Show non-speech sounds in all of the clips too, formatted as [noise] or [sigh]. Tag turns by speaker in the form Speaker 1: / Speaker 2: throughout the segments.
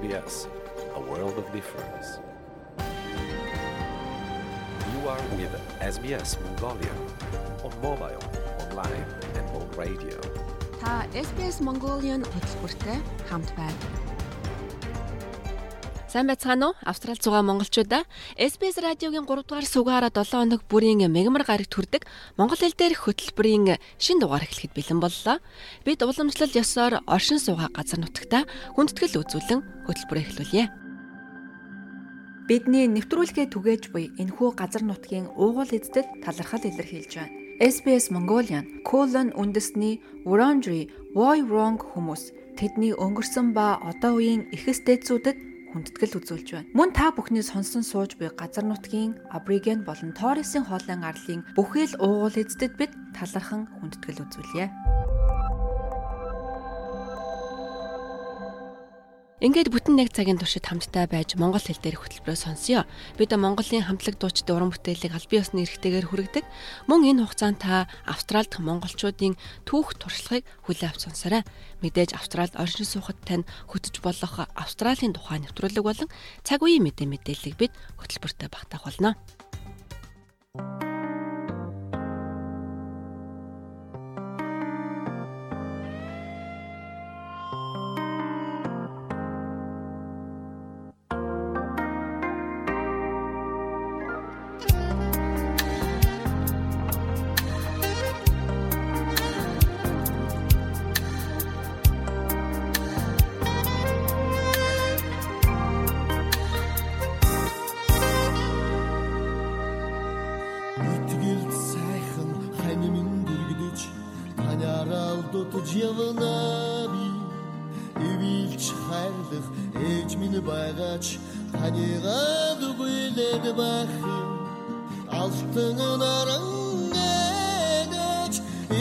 Speaker 1: SBS, a world of difference. You are with SBS Mongolia on mobile, online and on radio.
Speaker 2: Та SBS Mongolian хөтөлбөртэй хамт байна. Сайн байцгаана уу? Австрал зугаа монголчуудаа SBS радиогийн 3 дугаар сугаараа 7 хоног бүрийн мегмар гарагт хүрдэг монгол хэл дээрх хөтөлбөрийн шин дугаар эхлэхэд бэлэн боллоо. Бид уламжлал ёсоор оршин суугаа газар нутагта хүндэтгэл үзүүлэн хөтөлбөрөө эхлүүлье. Бидний нэвтрүүлгээ түгээж буй энэхүү газар нутгийн уугуул эздэд талархал илэрхийлж байна. SBS Mongolian колон үндэсний Wurundjeri Woi Wurrung хүмүүс тэдний өнгөрсөн ба одоо үеийн эхэс дээдсүүдэд хүндэтгэл үзүүлж байна. Мөн та бүхний сонсон сууж буй газар нутгийн Абриген болон Торресын хоолын арлын бүхэл уугуул эздэд бид талархан хүндэтгэл үзүүлье. Ингээд бүтэн нэг цагийн туршид хамтдаа байж монгол хэл дээр хөтөлбөрөө сонсъё. Бид Монголын хамтлаг дуучид уран бүтээлийг аль биесны эрхтэйгээр хүргэдэг. Мөн энэ хугацаанд та Австралид монголчуудын түүх туршлагыг хүлээн авч сонсоорой. Мэдээж Австралид оршин суухад тань хөтөж болох Австралийн тухай нэвтрүүлэг болон цаг үеийн мэдээ мэдээллийг бид хөтөлбөртөө багтаах болно.
Speaker 3: дутж явна би эвэлж хайрлах ээж минь байгаач таньгаа дүгүйлээд байх алтан нарангэж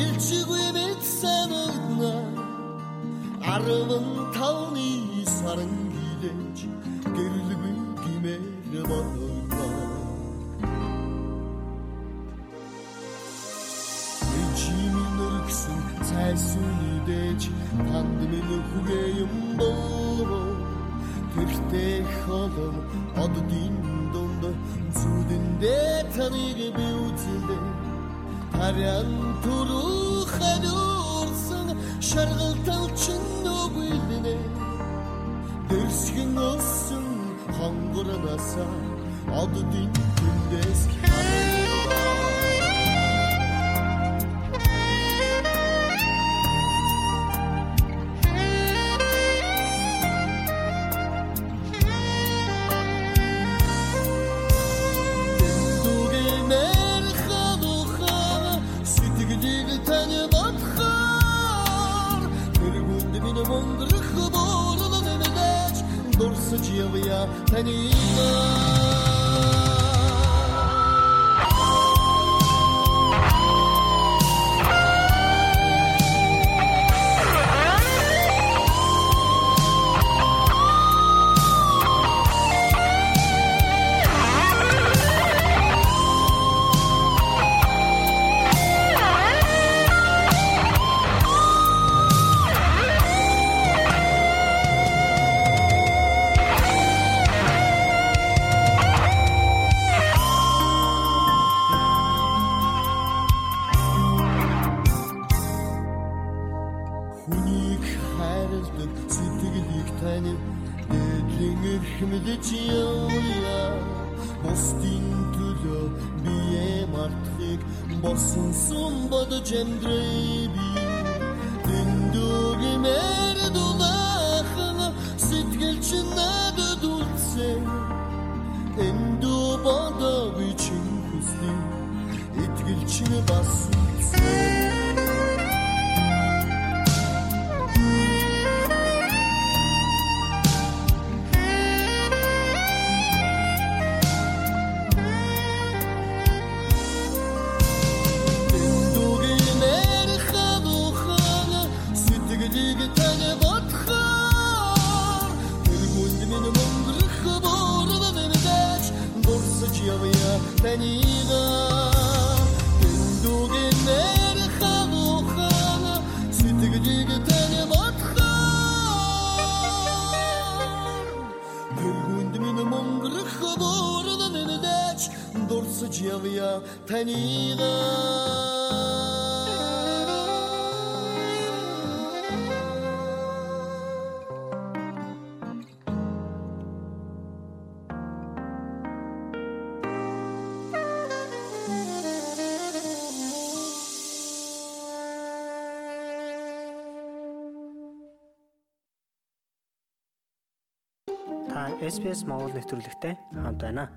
Speaker 3: илчгүй мэт санагна арван тавны саран гилэж гэрлгүй танд минь хүгээ юм болоо гэртээ холом оддын дунд зүдэндээ таныг би үзлээ харян туруу хадуурсан шаргалталчин нүгэлнэ дэрсгэн өссөн хонгорнасаа оддын
Speaker 4: SPS Монгол нэвтрүүлэгтэй хамт байна.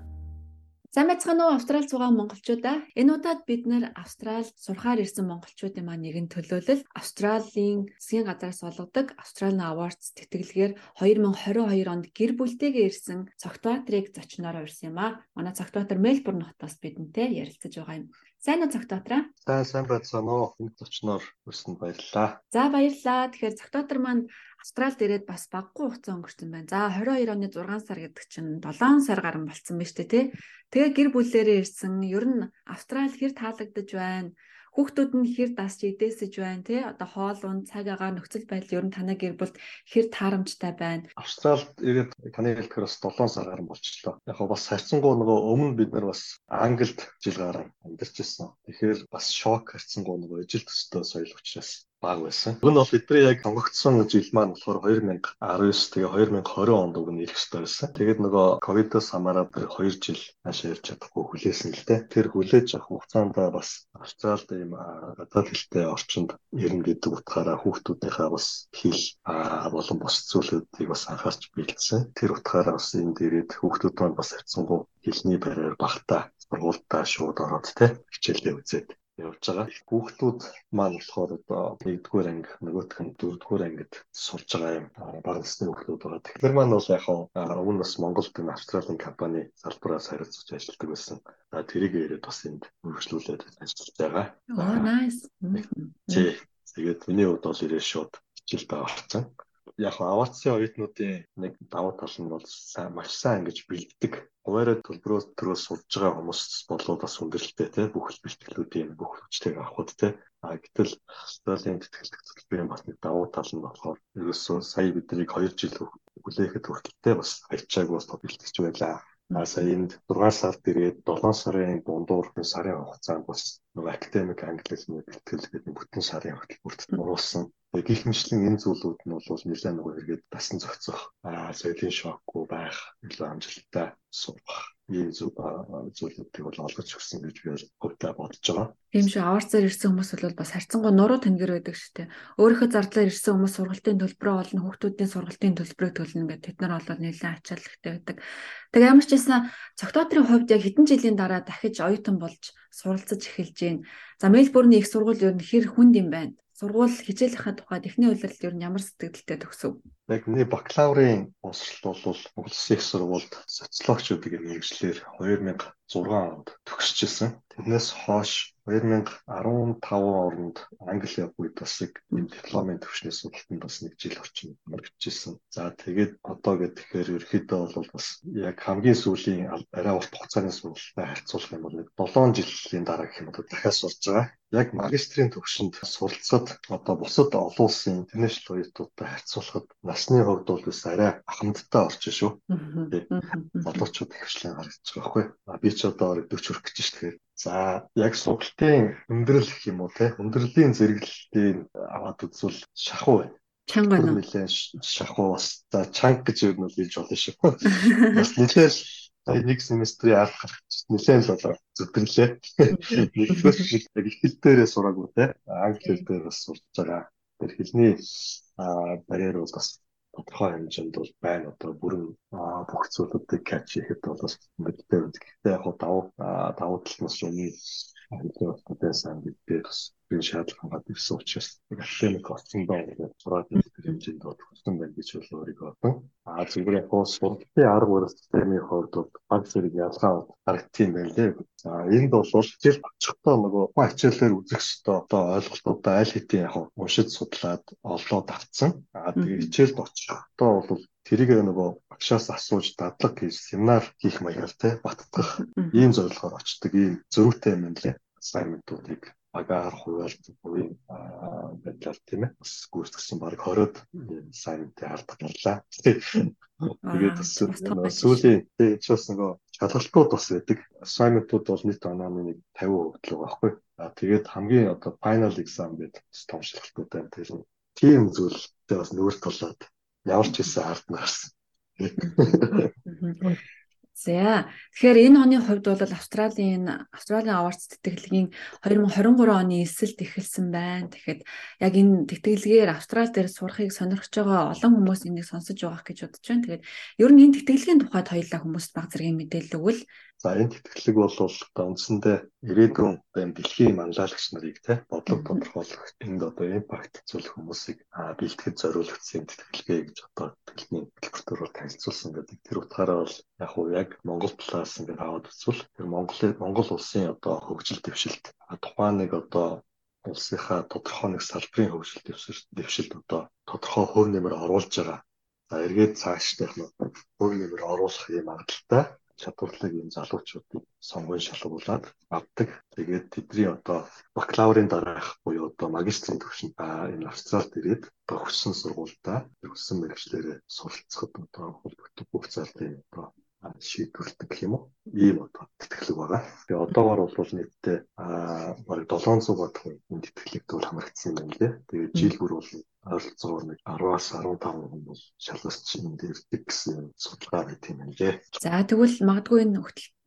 Speaker 5: Сайн байцгаана уу Австрал зугаа монголчуудаа. Энэ удаад бид нэр Австрал сурахаар ирсэн монголчуудын маань нэгэн төлөөлөл Австралийн засгийн газраас олгодог Australian Awards тэтгэлгээр 2022 онд гэр бүлтэйгээ ирсэн цогтбаатрыг зочноор урьсан юм а. Манай цогтбаатар Мельбурн хотоос бидэнтэй ярилцаж байгаа юм. Сайн уу цогтбаатраа?
Speaker 6: За сайн байцгаана уу. Энэ зочноор урьсанд баярлалаа.
Speaker 5: За баярлалаа. Тэгэхээр цогтбаатар маань Австралид ирээд бас баггүй хугацаа өнгөрсөн байна. За 22 оны 6 сар гэдэг чинь 7 сар гарan болцсон байна шүү дээ, тий. Тэгээ гэр бүлээрээ ирсэн. Ер нь Австрал хэр таалагдж байна? Хүүхдүүд нь хэр дасч идээсэж байна тий одоо хоол унд цаг агаар нөхцөл байдал ер нь танай гэр бүлд хэр таарамжтай байна
Speaker 6: Австралид ирээд таны хэлдгээр бас 7 сар гарan болчихлоо яг гоо бас хайрцангуу нөгөө өмнө бид нар бас Англид жил гарan амьдарч ирсэн тэгэхээр бас шок хайрцангуу нөгөө ижил төстэй соёл учраас баг байсан. Уг нь бол бидний яг сонгогдсон жил маань болохоор 2019 тэгээ 2020 онд уг нь ирэх ёстой байсан. Тэгээд нөгөө ковидоос хамаараад 2 жил хаашаа ирж чадахгүй хүлээсэн л дээ. Тэр хүлээж авах хугацаанд бас Австралид ийм гадаад хэлтэй орчинд ирнэ гэдэг утгаараа хүүхдүүдийнхээ бас хэл болон бус зүйлүүдийг бас анхаарч бэлдсэн. Тэр утгаараа бас энд ирээд хүүхдүүд маань бас хайцсангуу хэлний барьаар багтаа сургуультаа шууд ороод те хичээлээ үзээд явж байгаа. Хүүхдүүд маань болохоор одоо 1-р анги, нөгөөх нь 4-р ангид сурж байгаа юм. Бага насны хүүхдүүд байгаа. Тэгэхээр маань бол яг өмнө бас Монголд энэ Австралийн компани салбараас харилцаж ажилладаг байсан. За тэрийг ирээд бас энд хөгжлүүлээд ажиллаж байгаа.
Speaker 5: Oh nice.
Speaker 6: Тий. Тэгээд миний хувьд бол ирээ шууд хичээлдээ орсон яг аваацсан оюутнуудын нэг давуу тал нь бол сайн маш сайн ингэж бэлддэг. Хуваараа төлбөрөө төрөө сурж байгаа хүмүүс болоо бас хүндрэлтэй те бүх бэлтгэлүүдийн бүх хүчтэйг авахд те. А гэтэл Австралийн тэтгэлэг төлбөрийн бас нэг давуу тал нь болохоор ерөөсөө сая биднийг 2 жил хүлээхэд хүртэлтэй бас хайчаагүй бас бэлтгэж байлаа А сая энд 6 сард ирээд 7 сарын дундуур сарын хугацаанд бас нөгөө академик англи хэлний бэлтгэл гэдэг бүтэн сарын хөтөлбөрт оруулсан. Гэх мэтлэн энэ зүйлүүд нь бол нэлээд нөгөө эргээд дасан зохицох, аа соёлын шокгүй байх, илүү амжилттай сурах ийм зүйлүүдийг бол олгож өгсөн гэж би хувьдаа бодож байгаа.
Speaker 5: Тийм шүү. Аварцаар ирсэн хүмүүс бол бас харьцангуй нуруу тэнгэр байдаг шүү дээ. Өөрийнхөө зардлаар ирсэн хүмүүс сургалтын төлбөрөө олно, хүүхдүүдийн сургалтын төлбөрөө төлнө гэдэг тэд нар бол нэлээд ачааллахтай байдаг. Тэгээ ямар ч байсан цогтоотрын хувьд яг хэдэн жилийн дараа дахиж оюутан болж суралцаж эхэлж гин. За Мельбурний их сургууль ер нь хэр хүнд юм байна сургууль хичээлийнхаа тухайд эхний үйлрэл ер нь ямар сэтгэлдтэй төгсөв?
Speaker 6: Яг миний бакалаврын боловсрол бол Улсын их сургуульд социологчдын мэрэгчлэр 2006 онд төгсөжсэн. Тэрнээс хойш 2015 онд Англи явах үед бас нэг дипломын төвшний судалтанд бас нэг жил орчим мөрөгчжсэн. За тэгээд одоо гэхээр ерөөхдөө бол бас яг хамгийн сүүлийн арай урт хугацааны сургалттай харьцуулах юм бол нэг 7 жилийн дараа гэх юм бол дахиад сурж байгаа. Яг магистрийн төвшөнд суралцахад одоо бусад олон улсын интернэшнл оюутнуудтай харьцуулахад насны хувьд бол бас арай ахмадтай орчин шүү. Болоочууд хвшлэн харагдаж байгаа байхгүй. Би ч одоо 40 хүрэх гэж шүү. Тэгэхээр За яг сургалтын өндрөл гэх юм уу те өндөрлийн зэрэглэлтийг аваад үзвэл шахуу байна.
Speaker 5: Чанга байна.
Speaker 6: Нилээн шахуу бас за чанга гэж юу нь хэлж болно шүү. [laughs] Бас нилээл нэг семестрийн ард гарч нилээн л болоо зүтгэрлээ. Нэгдүгээр яг хэл дээрээ сураагүй те англи хэл дээр бас сурж байгаа. Тэр хэлний барьер бол бас тодорхой хэмжээнд бол байна. Одоо бүрэн бүх зүйлүүдийг catch хийхэд бол бас байдаг. Гэхдээ яг давуу давуу тал нь бас өмнө хэлсэн байсан гэдэг бас би шаардлага хаад ирсэн учраас академик болсон байна гэдэг ирэх хэмжээнд бодсон байна гэж бол өөрийгөө бодсон. Аа зүгээр яг хоо сургалтын арга барил системийн хувьд бол баг зэрэг ялгаа харагдсан байна лээ. За энд бол хичээл очихдоо нөгөө хичээлээр үзэх ёстой. Одоо ойлголтуудаа аль хэдийн яг уншиж судлаад олоод авцсан. Аа тэгээ хичээлд очихдоо бол тэрийг нөгөө багшаас асууж дадлаг хийж семинар хийх маягаар те баттгах ийм зорилгоор очдог ийм зөрүүтэй юм лээ. Assignment-уудыг агаар хуваалт буюу байдлаар тийм ээ бас гүйцэтгсэн баг 20-од сайнтай алдах гарлаа. Тэгээд бас сүүлийн тийм ч бас нөгөө шалгалтууд бас байдаг. Assignment-ууд бол нийт ононы нэг 50% л байгаа байхгүй. А тэгээд хамгийн одоо final exam гэдэг том шалгалтууд байна. Тэр тийм зүйлтэй бас нүүр тулаад ямар ч хэсэг хардна гарсан.
Speaker 5: За тэгэхээр энэ оны хувьд бол Австралийн Австралийн аварц тэтгэлгийн 2023 оны эсэлд эхэлсэн байна. Тэгэхэд яг энэ тэтгэлгээр Австрал дээр сурахыг сонирхож байгаа олон хүмүүс энийг сонсож байгаах гэж бодож байна. Тэгээд ер нь энэ тэтгэлгийн тухайд хоёулаа хүмүүст баг зэргийн мэдээлэл өгвөл
Speaker 6: За энэ тэтгэлэг бол үндсэндээ ирээдүйн дэлхийн манлайлагч нарыг те бодлого тодорхойлох энд одоо импакт зүйлэх хүмүүсийг бэлтгэж зориулагдсан тэтгэлгээ гэж одоо тэтгэлгийн хэлбэртээр танилцуулсан гэдэг. Тэр утгаараа бол яг уу яг Монгол талаас ингээд аваад үзвэл тэр Монгол Монгол улсын одоо хөгжил дэвшилт тухайн нэг одоо улсынхаа тодорхой нэг салбарын хөгжил дэвшилт одоо тодорхой хөв нэмэр оруулж байгаа. За эргээд цаашдах нь хөв нэмэр оруулах юм агадaltaй чадварлаг юм залуучуудыг сонгон шалгуулад авдаг. Тэгээд тэдний одоо бакалаврын дараах буюу одоо магистрийн түвшинд энэ Австралид ирээд одоо хүссэн сургуультай хүссэн мэрэгчлэрээ суралцахад одоо холбогдох бүх залтын одоо шийдвэрлэдэг гэх юм уу? Ийм одоо тэтгэлэг байгаа. Тэгээ одоогоор бол нийтдээ бараг 700 бодох энэ тэтгэлэгт бол хамрагдсан юм лээ. Тэгээ жил бүр бол ойролцоогоор нэг 10-аас 15 хүн бол шалгасч энэ дэрдэг гэсэн судалгаа байт юм лээ.
Speaker 5: За тэгвэл магадгүй энэ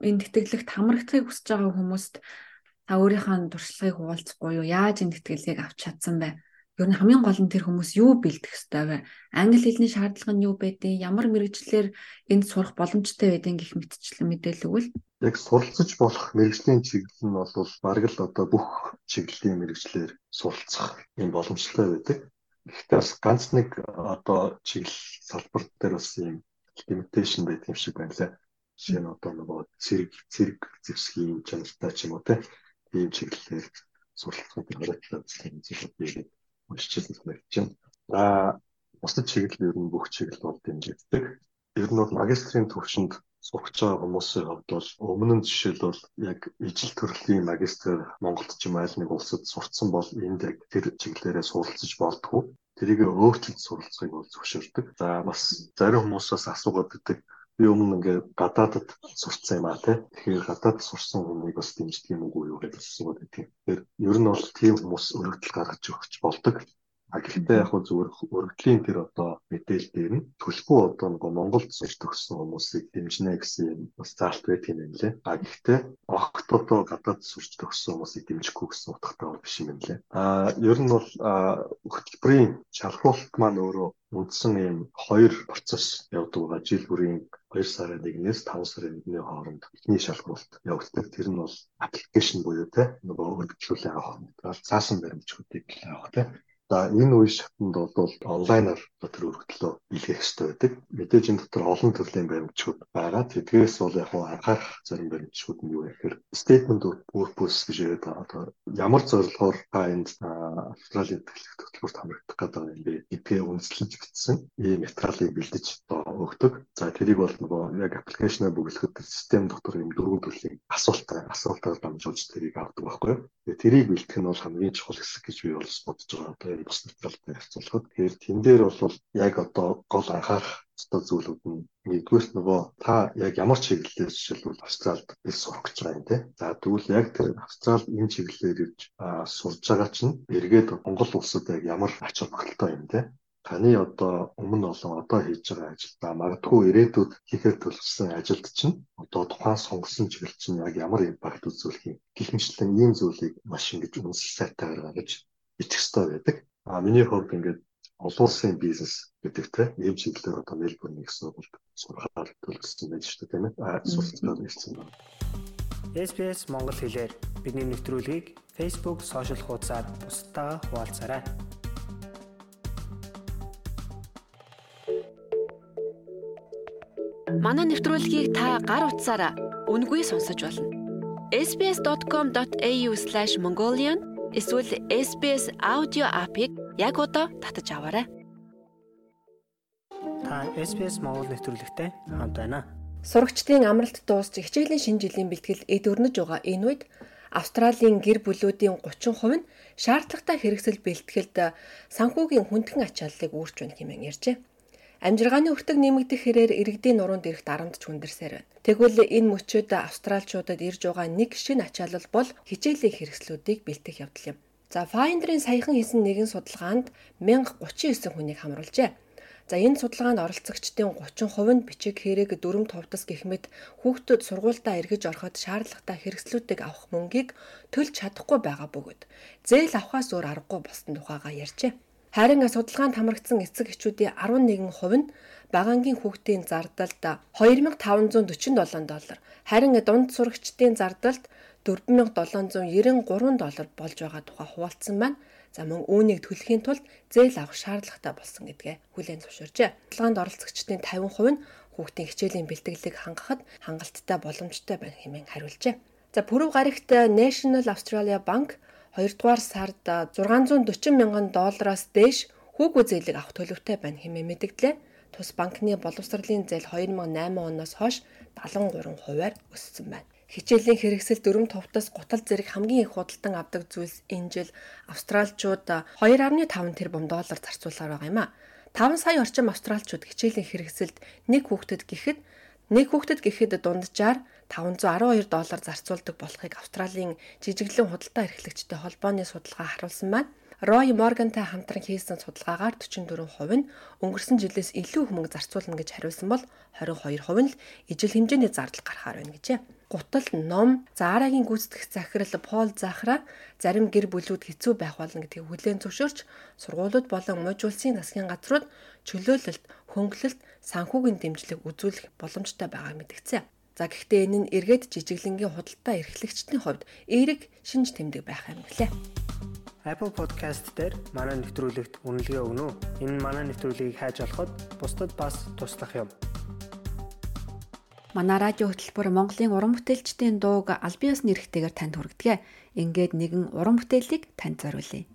Speaker 5: энэ тэтгэлэгт хамрагдахыг хүсэж байгаа хүмүүст та өөрийнхөө туршлагыг хуваалцахгүй юу? Яаж энэ тэтгэлгийг авч чадсан бэ? Ер нь хамгийн гол нь тэр хүмүүс юу бэлдэх ёстой вэ? Англи хэлний шаардлага нь юу байдیں? Ямар мэрэгчлэр энд сурах боломжтой байдیں гэх мэтчлэн мэдээлэл өгвөл.
Speaker 6: Яг суралцж болох мэрэгжлийн чиглэл нь бол бараг л одоо бүх чиглэлийн мэрэгчлэр суралцах юм боломжтой байдаг. Гэхдээ бас ганц нэг одоо чиглэл салбар дээр бас юм limitation байдаг юм шиг байна лээ. Жишээ нь одоо нөгөө зэрэг зэрэг зэвсгийн юм чанартай ч юм уу тийм чиглэлээр суралцах гэдэг хэрэгтэй зүйл юм зэрэг уншижсэн санагдаж байна. За бусдад чиглэл ер нь бүх чиглэл бол дэмжигддэг. Ер нь бол магистрийн төвшөнд сурч байгаа хүмүүсийн хувьд бол өмнө нь жишээлбэл яг ижил төрлийн магистр Монголд ч юм айл нэг улсад сурцсан бол энд яг тэр чиглэлээрээ суралцж болдгоо. Тэрийг өөрчлөлт суралцахыг бол зөвшөөрдөг. За бас зарим хүмүүсээс асуугаад байдаг би өмнө ингээ гадаадд сурцсан юм аа тий. Тэгэхээр гадаад сурсан хүнийг бас дэмждэг юм уу юу гэж асууад байдаг. Тэгэхээр ер нь бол тийм хүмүүс өргөдөл гаргаж өгч болдог. А гэхдээ яг хөө зүгээр өргөдлийн тэр одоо мэдээлэл дээр нь төлхөө одоо нөгөө Монголд сурч төгссөн хүмүүсийг дэмжинэ гэсэн юм бас заалт байдаг юм лээ. А гэхдээ огт одоо гадаад сурч төгссөн хүмүүсийг дэмжихгүй гэсэн утгатай бол биш юм лээ. А ер нь бол хөтөлбөрийн шалгуулт маань өөрөө үндсэн ийм хоёр процесс явдаг байгаа. Жил бүрийн 2 сарын 1-ээс 5 сарын 1-ний хооронд эхний шалгуулт явагддаг. Тэр нь бол аппликейшн буюу те нөгөө өргөжлүүлэн авах. Заасан баримтчуудыг авах те За энэ үе шатнд бол онлайнаар тэр өргөдлөө илгээх хэрэгтэй байдаг. Мэдээж энэ дотор олон төрлийн баримтчууд байгаа. Тэдгээс бол яг анхаарах зарим баримтчууд нь юу гэхээр statement of purpose гэж яриад байгаа. Одоо ямар зорилгоор та энд Австралийн тэтгэлэг хөтөлбөрт хамрагдах гэдэг юм бэ? гэдгээ үндэслэж бичсэн ийм материалыг бэлдэж өгдөг. За тэрийг бол нөгөө яг аппликейшнаа бүглэхэд тэр систем дотор юм дөрвөн төрлийн асуултаа асуултаар дамжуулж тэрийг авдаг байхгүй юу? Тэрийг бэлтгэх нь бол хамгийн чухал хэсэг гэж би бол бодож байгаа. Одоо бус нөхцөлтэй харьцуулахад тэгэхээр тэн дээр бол яг одоо гол анхаарах ёстой зүйлүүд нь нэгдүгээр нөгөө та яг ямар чиглэлээр жишээлбэл Австралид ил сурах гэж байгаа юм те. За тэгвэл яг тэр Австрал энэ чиглэлээр ирж сурж байгаа чинь эргээд Монгол улсад яг ямар ач холбогдолтой юм те таны одоо өмнө олон одоо хийж байгаа ажилдаа магадгүй ирээдүйд хийхээр төлөвлөсөн ажилд чинь одоо тухайн сонгосон чиглэл чинь яг ямар импакт үзүүлэх юм гэх мэтлэн ийм зүйлийг маш ингэж үнсэл сайтаар гаргаж ичих хэрэгтэй байдаг. А миний хувьд ингээд олон улсын бизнес гэдэгтэй ийм чиглэлээр одоо Мельбурн их сургуульд сурахаар төлөвлөсөн байж шүү дээ тийм ээ. А суралцаад ирсэн байна.
Speaker 4: SPS Монгол хэлээр бидний нэвтрүүлгийг Facebook сошиал хуудасаар бусдаа хуваалцаарай.
Speaker 5: Манай нэвтрүүлгийг та гар утсаараа үнгүй сонсож болно. sbs.com.au/mongolian эсвэл SBS аудио апыг яг одоо татаж аваарай.
Speaker 4: Та SBS Монгол нэвтрүүлэгтэй хамт байна.
Speaker 5: Сурагчдын амралт дуусч хичээлийн шинэ жилийн бэлтгэл эд өрнөж байгаа энэ үед
Speaker 7: Австралийн гэр бүлүүдийн 30% нь шаардлагатай хэрэгсэл бэлтгэлд санхүүгийн хүндхэн ачааллыг үүрч байна хэмээн ярьжээ. Амжиргааны өртөг нэмэгдэх хэрээр иргэдийн нуруунд ирэх дарамт чүндэрсээр байна. Тэгвэл энэ мөчөд австралчуудад ирж байгаа нэг шинэ ачаалал бол хичээлийн хэрэгслүүдийг бэлтгэх явдал юм. За Finder-ийн саяхан хийсэн нэгэн судалгаанд 1039 хүнийг хамруулжээ. За энэ судалгаанд оролцогчдын 30% нь бичиг хэрэг дүрм товдос гэх мэт хүүхдүүд сургуультай эргэж ороход шаардлагатай хэрэгслүүдийг авах мөнгийг төлж чадахгүй байгаа бөгөөд зээл авахаас өөр аргагүй болсон тухайга ярьжээ. Харин судалгаанд хамрагдсан эцэг эхчүүдийн 11% нь багаангийн хүүхдийн зардалд 2547 доллар, харин дунд сурагчдын зардалд 4793 доллар болж байгаа тухай хуваалцсан байна. За мөн үүнийг төлөхийн тулд зээл авах шаардлагатай болсон гэдгээ хүлээн зөвшөөрчээ. Судалгаанд оролцогчдын 50% нь хүүхдийн хичээлийн бэлтгэлийг хангахад хангалттай боломжтой байна хэмээн хариулжээ. За пүрэв гарагт National Australia Bank 2 дугаар сард 640 мянган доллараас дээш хүүгүү зээлийг авах төлөвтэй байна хэмээн мэдгдлээ. Тус банкны боловсролын зээл 2008 оноос хойш 73 хувиар өссөн байна. Хичээлийн хэрэгсэл дөрөм товтос гутал зэрэг хамгийн их худалдан авдаг зүйлс энэ жил австралчууд 2.5 тэрбум доллар зарцуулаар байгаа юм а. 5 сая орчим австралчууд хичээлийн хэрэгсэлд нэг хүүхдэд гэхэд нэг хүүхдэд гэхэд дунджаар 512 доллар зарцуулдаг болохыг Австралийн жижиглэн худалдаа эрхлэгчтэй холбооны судалгаа харуулсан байна. Рой Моргантай хамтран хийсэн судалгаагаар 44% нь өнгөрсөн жилээс илүү хүмүүг зарцуулна гэж хариулсан бол 22% нь л ижил хэмжээний зардал гарахаар байна гэжээ. Гутал ном Заарагийн гүйцэтгэх захирал Пол Захра зарим гэр бүлүүд хэцүү байх болно гэдгийг хүлээн зөвшөөрч сургуулиуд болон мужи улсын засгийн газрууд чөлөөлөлт, хөнгөлөлт, санхүүгийн дэмжлэг үзүүлэх боломжтой байгааг мэдгцээ. За гэхдээ энэ нь эргээд жижиглэнгийн худалдаа эрхлэгчдийн хувьд эерэг шинж тэмдэг байх юм гэлээ.
Speaker 4: Apple Podcast дээр манай нэвтрүүлэгт үнэлгээ өгнө үү? Энэ манай нэвтрүүлгийг хайж олоход бусдад бас туслах юм.
Speaker 7: Манай радио хөтөлбөр Монголын уран бүтээлчдийн дууг аль биесны эрхтэйгээр танд хүргэдэг. Ингээд нэгэн уран бүтээлийг танд зориулъя.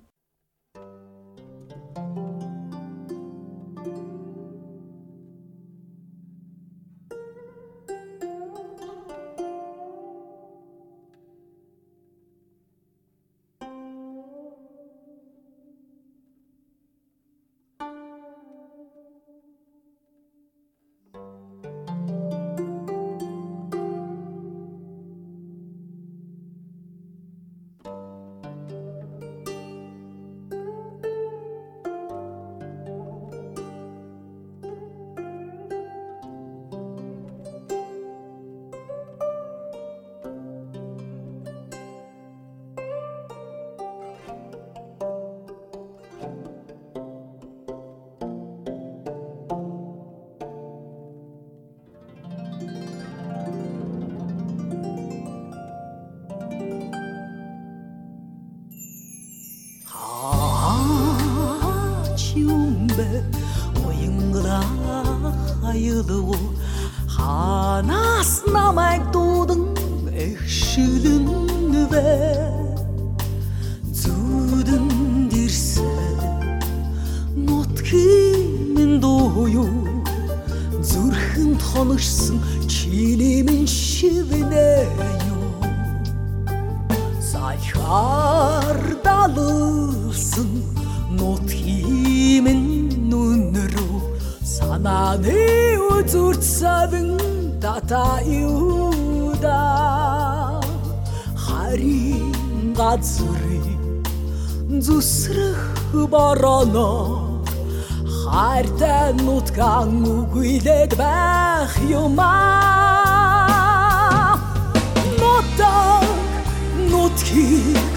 Speaker 8: Санааны зүрцсэн дата юуда харин газрын зүсрэх бороно хайртай нутгаан үгүйлээд байх юма нутаг нутгийг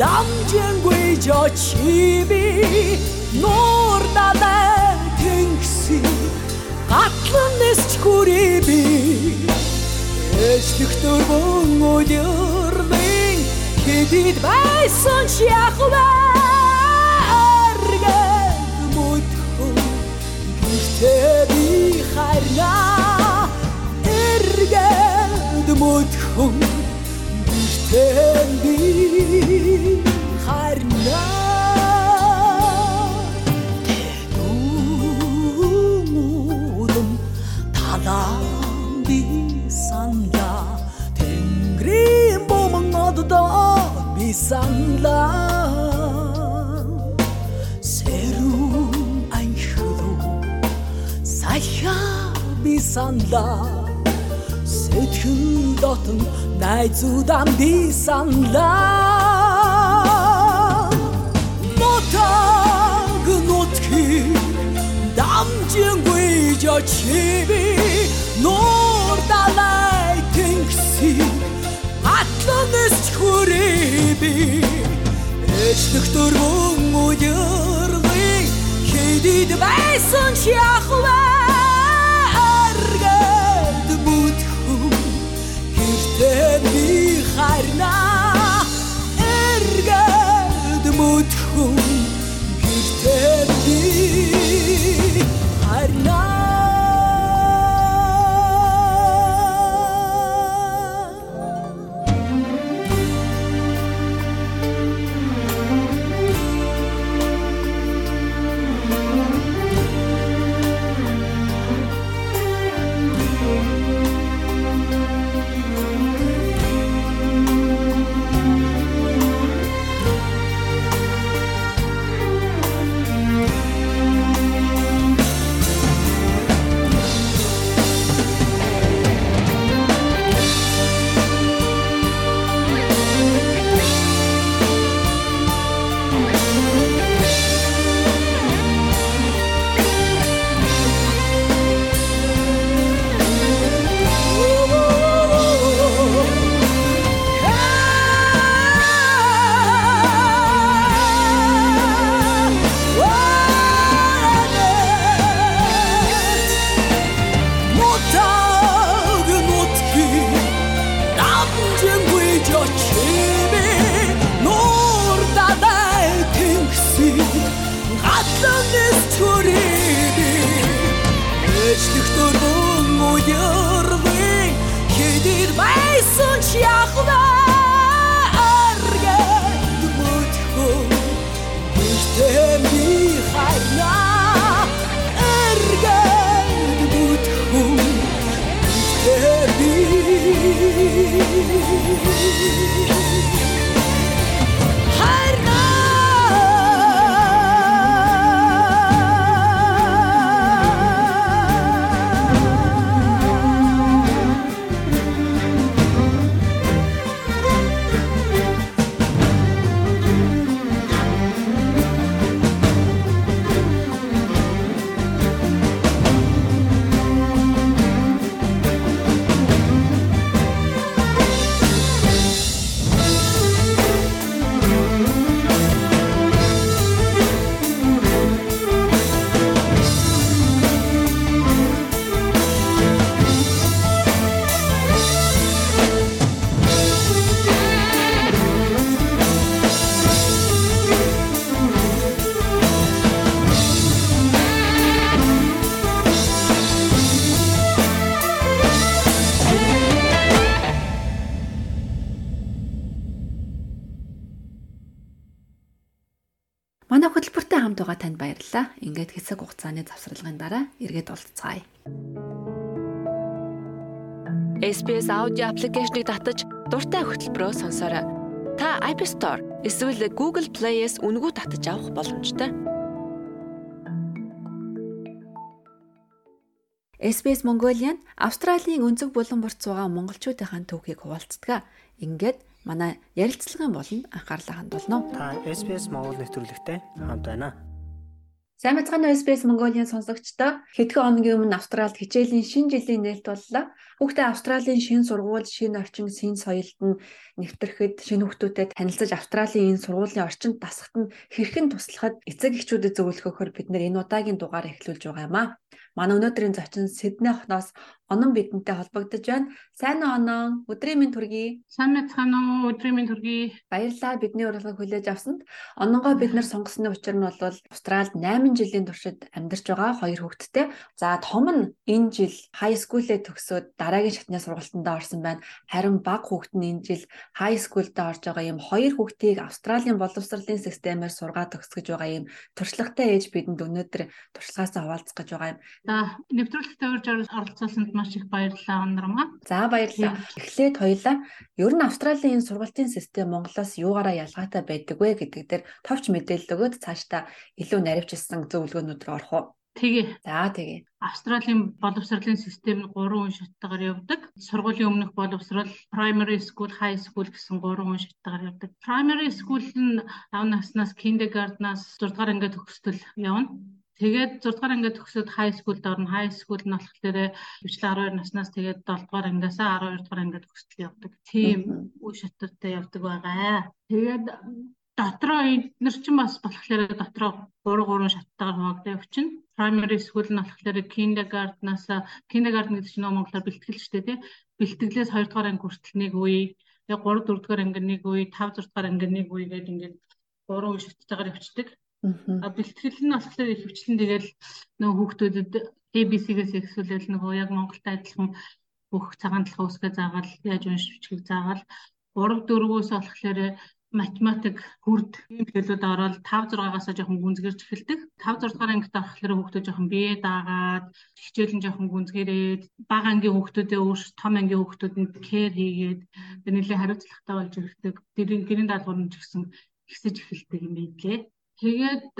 Speaker 8: дамжингүй жочиби нуур далай Гатлан нэсч хүрээ би Эшлэх дөрвөн өдөрлөн Хэдид байсан шяхвар Мөдхөн Гэртээ би хайрна. Эргээд мөдхөн Гэртээ би sanla Serum anjulu Saya bisanla Sötün dotun Nay zudam bisanla Motag notki Damcın güyca çivi Nordala атланэс хүрэби Эчлэх дөрвөн үеэрли хэдид байсан ч яхвэ
Speaker 5: хугацааны завсралгын дараа эргээд уулзцаая. SBS аудио аппликейшнийг татаж дуртай хөтөлбөрөө сонсоорой. Та App Store эсвэл Google Play-с үнэгүй татаж авах боломжтой. SBS Mongolian Австралийн өнцөг булан борц байгаа монголчуудынхаа түүхийг хуваалцдаг. Ингээд манай ярилцлагын болон анхаарлаа хандуулно.
Speaker 4: Та SBS Монгол нэвтрүүлэгтэй хамт байна.
Speaker 5: Сайн бацгаана SBS Mongolian сонсогчдоо хэдхэн хоногийн өмнө Австралид хичээлийн шинэ жилийн нээлт боллоо. Хүүхдээ Австралийн шинэ сургууль, шинэ орчин, шинэ соёлд нь нэвтрэхэд шинэ хүүхдүүдэд танилцаж Австралийн энэ сургуулийн орчинд дасахад нь хэрхэн туслахад эцэг эхчүүдэд зөвлөхөөр бид нэр энэ удаагийн дугаар эхлүүлж байгаа юм а. Манай өнөөдрийн зочин Сидней хотноос Онон бидэнтэй холбогдож байна. Сайн Онон? Өдрийн минь төргий.
Speaker 9: Сайн мэцхан уу өдрийн минь төргий.
Speaker 5: Баярлалаа бидний урилгыг хүлээж авсанд. Ононгоо бид нар сонгосны учир нь бол Австралид 8 жилийн туршид амьдарч байгаа хоёр хүүхэдтэй. За том нь энэ жил high school-ээ төгсөөд дараагийн шатны сургалтанд орсон байна. Харин бага хүүхэд нь энэ жил high school-д орж байгаа юм хоёр хүүхдийг Австралийн боловсролын системээр сургаад төгсгөж байгаа юм туршлагатай ээж бидэнд өнөөдөр туршлагаасаа хуваалцах гэж байгаа юм.
Speaker 9: За нэвтрүүлэгтээ урьж оролцуулсанд маш их баярлалаа Ондрама.
Speaker 5: За баярлалаа. Эхлээд хоёлаа ер нь Австралийн энэ сургалтын систем Монголоос юугаараа ялгаатай байдаг вэ гэдэг дээр товч мэдээлэл өгөөд цаашдаа илүү наривчилсан зөвлөгөөнүүд рүү орох уу.
Speaker 9: Тэгээ
Speaker 5: За тэгээ.
Speaker 9: Австралийн боловсролын систем нь гурван үе шаттайгаар явдаг. Сургуулийн өмнөх боловсрол, primary school, high school гэсэн гурван үе шаттайгаар явдаг. Primary school нь ав наснаас kindergarten-аас 6 дугаар ангид төгсдөл явна. Тэгээд 6 дугаар ангид төгсөөд high schoolд орно. High school нь болохоор хөвчлэн 12 наснаас тэгээд 7 дугаар ангиасаа 12 дугаар ангид төгсдөл явдаг. Тийм үе шаттай явдаг байгаа. Тэгээд дотроо эдгээр чинь бас болохоор дотроо 3 3 шаттайгаар хуваагдаа явчихна. Primary school нь болохоор kindergarten-аас kindergarten гэдэг чинь монголоор бэлтгэл шүү дээ тий. Бэлтгэлээс 2 дугаар анги хүртэл нэг үе, яг 3 4 дугаар анги нэг үе, 5 6 дугаар анги нэг үе гэдэг ингээд 3 үе шаттайгаар явчихдаг. А бэлтгэл нь болохоор их хвчлэн тэгэл нөө хүүхдүүдэд ABC-гээс ихсүүлэл нөгөө яг Монголтай адилхан бүх цагаан талхаа үсгээ заагаал яаж уншиж бичихийг заагаал 3 4-өөс болохоор математик хүрд ийм хэлүүд ороод 5 6-аас жоохон гүнзгэрч эхэлдэг. 5 6 дугаар ангид орохлоор хүүхдүүд жоохон бие даагаад хичээл нь жоохон гүнзгэрээд бага ангийн хүүхдүүдээ өөр том ангийн хүүхдүүдэнд кэр хийгээд нэлээд хариуцлагатай болж ирдэг. Тэрийн гэрийн даалгавар нь ч гэсэн ихсэж эхэлдэг юм билээ. Тэгээд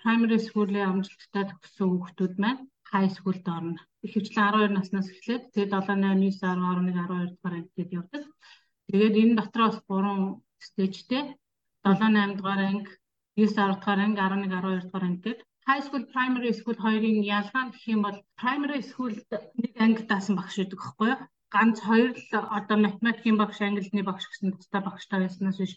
Speaker 9: primary school-ийн амжилттай төгссөн хүүхдүүд маань high school-д орно. Ихэвчлэн 12 наснаас эхлээд тэгээд 7 8 9 10 11 12 дугаар ангид явдаг. Тэгээд энэ дотроос 3 стейжтэй 7 8 дугаар анги 9 10 дугаар анги 11 12 дугаар анги гэдэг high school primary school хоёрын ялгаа гэх юм бол primary school-д нэг анги даасан багш байдаг байхгүй юу ганц хоёр л одоо математикийн багш англиний багш гэсэн тусдаа багштай байснаас биш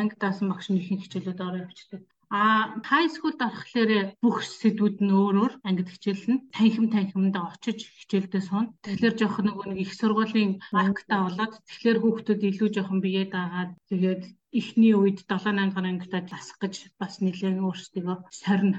Speaker 9: анги даасан багш нь ихэнх хичээлүүд ороо явчихдаг А high school дарахлаар бүх сэдвүүд нь өөр өөр ангид хичээлнэ. Танхим танхимдаа очиж хичээлдээ суун. Тэгэхээр жоох нөгөө нэг их сургуулийн актаа болоод тэгэхээр хүүхдүүд илүү жоохон биеэ даагаад тэгээд эхний үед 7 8 дугаар ангидаа засах гэж бас нэлээд өөрсдөө сорно.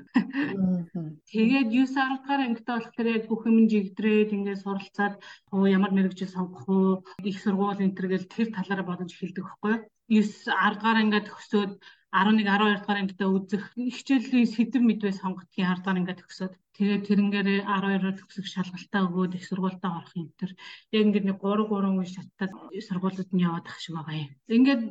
Speaker 9: Тэгээд 9 10 дугаар ангидаа болохоор яг бүх юм жигдрээд ингээд суралцаад оо ямар мэрэгжил сонгох уу, их сургууль энэ төр гэл тэр талаараа бодож эхэлдэг байхгүй юу? 9 10 дугаар ангид төгсөөд 11 12 дугаар ангидаа үзэх хичээлийн сэдв мэдвээ сонгодгийн 10 дугаар ангид төгсөөд тэгээд тэрнгээр 12-оор төгсөх шалгалтаа өгөөд их сургуультаа орох юм төр яг ингээд нэг 3 3 үе шаттаад сургуулиуд нь яваад ах шиг байгаа юм. Ингээд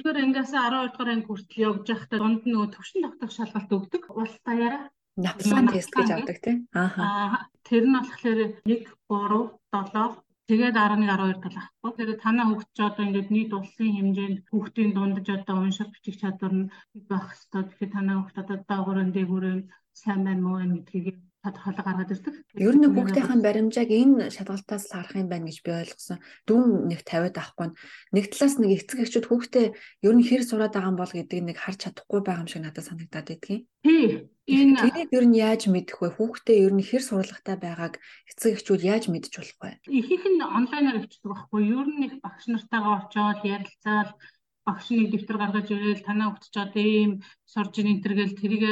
Speaker 9: 1-р ангиас 12 дугаар анги хүртэл явж байхдаа дунд нь нөгөө төвшин тогтоох шалгалт өгдөг. Улс даяараа
Speaker 5: Напсан тест гэж авдаг тийм.
Speaker 9: Аа. Тэр нь болохоор 1 3 7 Тэгээд 11 12 тал ахгүй. Тэгээд танаа хүүхд ч одоо ингээд нийт улсын хэмжээнд хүүхдийн дундаж одоо унших бичих чадвар нь байх хэвээр. Тэгэхээр танаа хүүхд одоо даагуурын дээгүүрэн сайн байна муу вэ гэдгийг тодорхойлоо гаргаад ирдэг.
Speaker 5: Ер нь хүүхдийн баримжааг энэ шалгалтаас л харах юм байна гэж би ойлгосон. Дүүн нэг 50-аад авахгүй. Нэг талаас нэг эцэг эхчүүд хүүхдээ ер нь хэр сураад байгаа юм бол гэдгийг нэг харж чадахгүй байгаа юм шиг надад санагдаад байдгийн.
Speaker 9: Тий. Энэ
Speaker 5: тэрийг ер нь яаж мэдэх вэ? Хүүхдээ ер нь хэр сурлагатай байгааг эцэг эхчүүд яаж мэдж болох вэ?
Speaker 9: Ихэнх нь онлайнаар авчдаг байхгүй. Ер нь их багш нартайгаа очиод ярилцаал багш нэг дэвтэр гаргаж ирээл танаа хүүхд ч одоо ийм сурж төр гэл тэрийг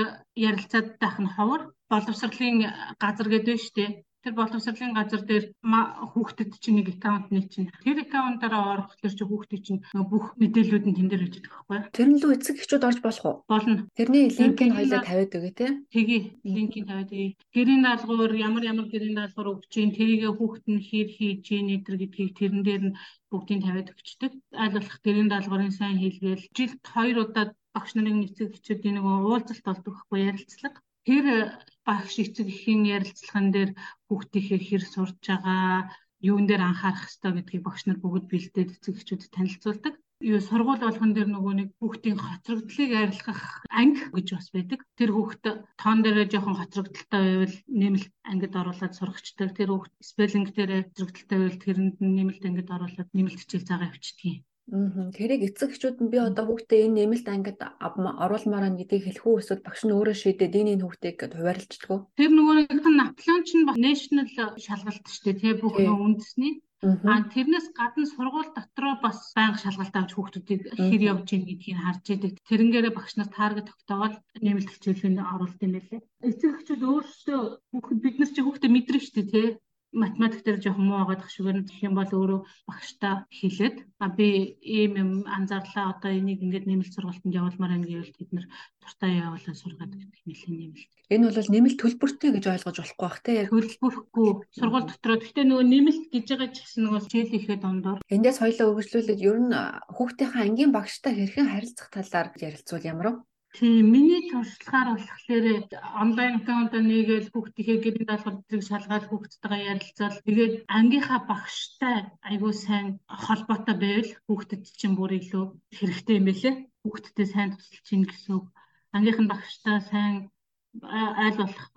Speaker 9: ярилцаад байх нь ховор боловсролын газар гэдэг нь шүү дээ. Тэр боловсролын газар дээр хүүхдэд чинь нэг аккаунт нэг чинь. Тэр аккаунтаараа орох тэр чинь хүүхдийн чинь бүх мэдээллүүд нь тэн дээр байж байгаа байхгүй
Speaker 5: тэр нь лөө эцэг эхчүүд орж болох уу?
Speaker 9: Болно.
Speaker 5: Тэрний линкийг хоёлаа тавиад өгөө те.
Speaker 9: Тгий линкийг тавиад өгье. Гэрийн даалгавар ямар ямар гэрийн даалгавар өгч чинь тэрийг хүүхд нь хэр хийж ийн эдэр гэдгийг тэрэн дээр нь бүгдийг тавиад өгчдөг. Аль болох гэрийн даалгаврын сайн хийлгээл жилд хоёр удаа багш нарын эцэг эхчүүдийн нэг уулзалт болдог байхгүй ярилцлага тэр багш эцэг эхийн ярилцлаган дээр хүүхдийнхээ хэр сурж байгаа, юун дээр анхаарах ёстой гэдгийг багш нар бүгд бэлдээд эцэг эхчүүдэд танилцуулдаг. Юу сургууль болгон дээр нөгөө нэг хүүхдийн хоцрогдлыг арилгах анги гэж бас байдаг. Тэр хүүхд тоон дээрээ жоохон хоцрогдолтой байвал нэмэлт ангид оруулаад сурагчдаг. Тэр хүүхд спеллинг дээрээ хоцрогдолтой байвал тэрэнд нэмэлт ангид оруулаад нэмэлт хичээл заагаа явуулдаг.
Speaker 5: Тэрийг эцэг эхчүүд нь би одоо хүүхдээ энэ нэмэлт ангид оруулмаар байна гэдгийг хэлэх үү эсвэл багш нь өөрөө шийдээд энэ энэ хүүхдийг гэд хуваарлцдаг уу?
Speaker 9: Тэр нөгөө нэг напланч нь national шалгалт шүү дээ тий бүх үндэсний. А тэрнээс гадна сургууль дотроо бас байнга шалгалт авч хүүхдүүдийг хэр явж ийн гэдгийг харж идэг. Тэрнгээрээ багш нар таргет тогтоогоод нэмэлт хичээлэнд оруулт юм байлээ. Эцэг эхчүүд өөрсдөө хүүхэд бид нар чи хүүхдээ мэдрэн шүү дээ тий математик дээр жоохон муу байгаа шиг байна гэх юм бол өөрөө багштай хэлээд а би ийм юм анзаарлаа одоо энийг ингээд нэмэлт сургалтанд явуулмаар байна гэвэл тэд нар дуртай явуулаад сургаад гэдэг нэлээд нэмэлт.
Speaker 5: Энэ бол нэмэлт төлбөртэй гэж ойлгож болохгүй бах те яг
Speaker 9: төлбөрөхгүй сургууль дотроо гэхдээ нөгөө нэмэлт гэж байгаа ч гэсэн нөгөө хичээл ихэд дондор.
Speaker 5: Эндээс хоёлоо өгөжлүүлээд ер нь хүүхдийнхээ ангийн багштай хэрхэн харилцах талаар ярилцвал ямар вэ?
Speaker 9: Тийм миний туршлагаар болохоор онлайн аккаунт нэгээл хүүхдийнхээ гэрийн даалгаврыг шалгаад хүүхдтэйгээ ярилцаад тэгээд ангийнхаа багштай айгүй сайн холбоотой байвал хүүхдэд чинь бүр илүү хэрэгтэй юм байлээ. Хүүхдтэй сайн тусалж ийн гэсэн үг. Ангийнх нь багштай сайн айл болох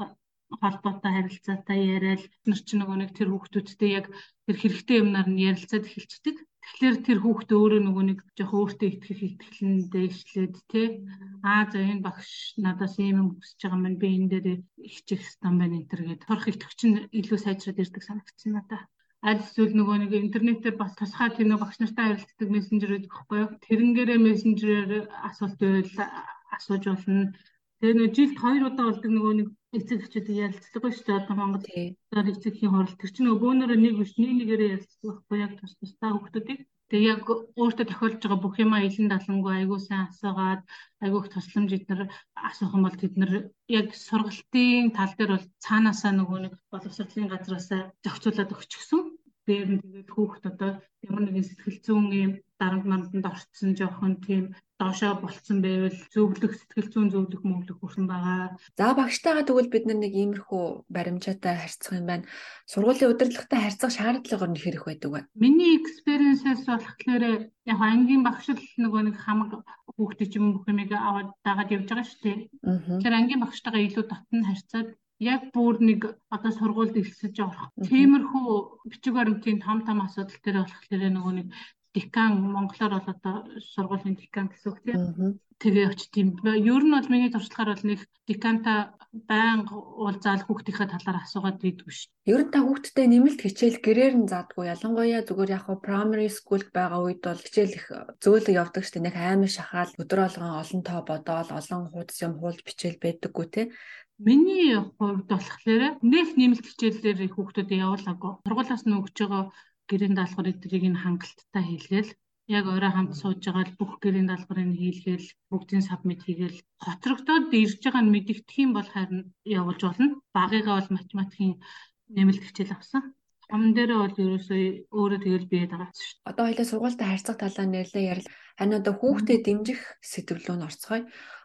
Speaker 9: холбоотой харилцаатай яриад нар ч нөгөө нэг тэр хүүхдүүдтэй яг тэр хэрэгтэй юмнаар нь ярилцаад эхэлцдэг. Тэгэхээр тэр хүүхд өөрөө нөгөө нэг жоохон өөртөө итгэх итгэлэн дэвшлээд тий аа за энэ багш надаас ийм юм хүсэж байгаа маань би энэ дээр хичээх стан байна энэ төр гэдэг. Торох итгэвч нь илүү сайжраад ирдэг санагдсан надаа аль эсвэл нөгөө нэг интернетээр бас тусгай тийм нэг багш нартай харилцдаг мессенжер гэдэг байхгүй юу? Тэрнгээрээ мессенжерээр асуулт байвал асууж болно. Тэгээ нэг жилд хоёр удаа болдог нөгөө нэг эцэг эхчүүдийг ярилцдаг ба шүү дээ. Одоо Монгол дээр эцэгхийн хурал тэр чинь нөгөө бөөнөрөө нэг биш нэг нэгээрээ ярилцдаг байхгүй яг тус тустай хүмүүсийг Тэгээ яг өөртөө тохиолдож байгаа бүх юмаа илэн далангуй айгуу сайн асуугаад айгуу их тусламж эднэр асуух юм бол тэд нар яг сургалтын тал дээр бол цаанаасаа нөгөө нэг боловсролын газраасаа зохицуулаад өгчихсөн. Дээр нь тэгээд хүүхд одоо ямар нэгэн сэтгэл зүйн юм дарамт манданд орцсон жоохон тийм доошоо болцсон байвал зөвлөх сэтгэл зүйн зөвлөх мөглөх хүрсэн байгаа.
Speaker 5: За багштайгаа тэгвэл бид нэг иймэрхүү баримжаатай харьцах юм байна. Сургуулийн удирдлагатай харьцах шаардлагаар нь хэрэг байдаг вэ?
Speaker 9: Миний экспириенсээс болохоор яг ангийн багш л нөгөө нэг хамаг хүүхдээ ч юм бүх юмыг аваад дагаад явж байгаа шүү дээ. Тэгэхээр ангийн багштайгаа илүү дотн харьцаад яг бүр нэг одоо сургуульд элсэж орох. Тиймэрхүү бичиг баримтын том том асуудал дээр болохоор нөгөө нэг декан монголоор бол одоо сургуулийн декан гэсэн үг тийм. Тэгээ очт юм. Ер нь бол миний туршлагаар бол нэг деканта байнга уулзаал хүүхдийнхээ талаар асуугаад идэггүй шүү.
Speaker 5: Ер нь та хүүхдтэй нэмэлт хичээл гэрээр нь заадгүй. Ялангуяа зүгээр яг хуу primary school байгаа үед бол хичээл их зөөлөг явдаг дээ. Нэг аймаг шахаал өдөр болгон олон тоо бодоол олон хуудас юм хуулж бичээл байдаггүй те.
Speaker 9: Миний хувьд болохоор нэг нэмэлт хичээлээр хүүхдүүдэд явуулаагүй. Сургуулиас нь өгч байгаа гэрийн даалгавар эдрийг нь хангалттай хийлгээл яг орой хамт сууж байгаа л бүх гэрийн даалгаврыг хийлгээл бүгдийн сабмит хийгээл хоцрогдоод ирж байгаа нь мэдэгдэх юм бол харин явуулж болно. Багыгаа бол математикийн нэмэлт хичээл авсан. Том дээрээ бол ерөөсөө өөрөө тэгэл биед байгаа шүү дээ.
Speaker 5: Одоо хоёлаа сургуультай харьцах талаар нэрлээ ярил. Харин одоо хүүхдэд дэмжих сэдвлүү нь орцгоё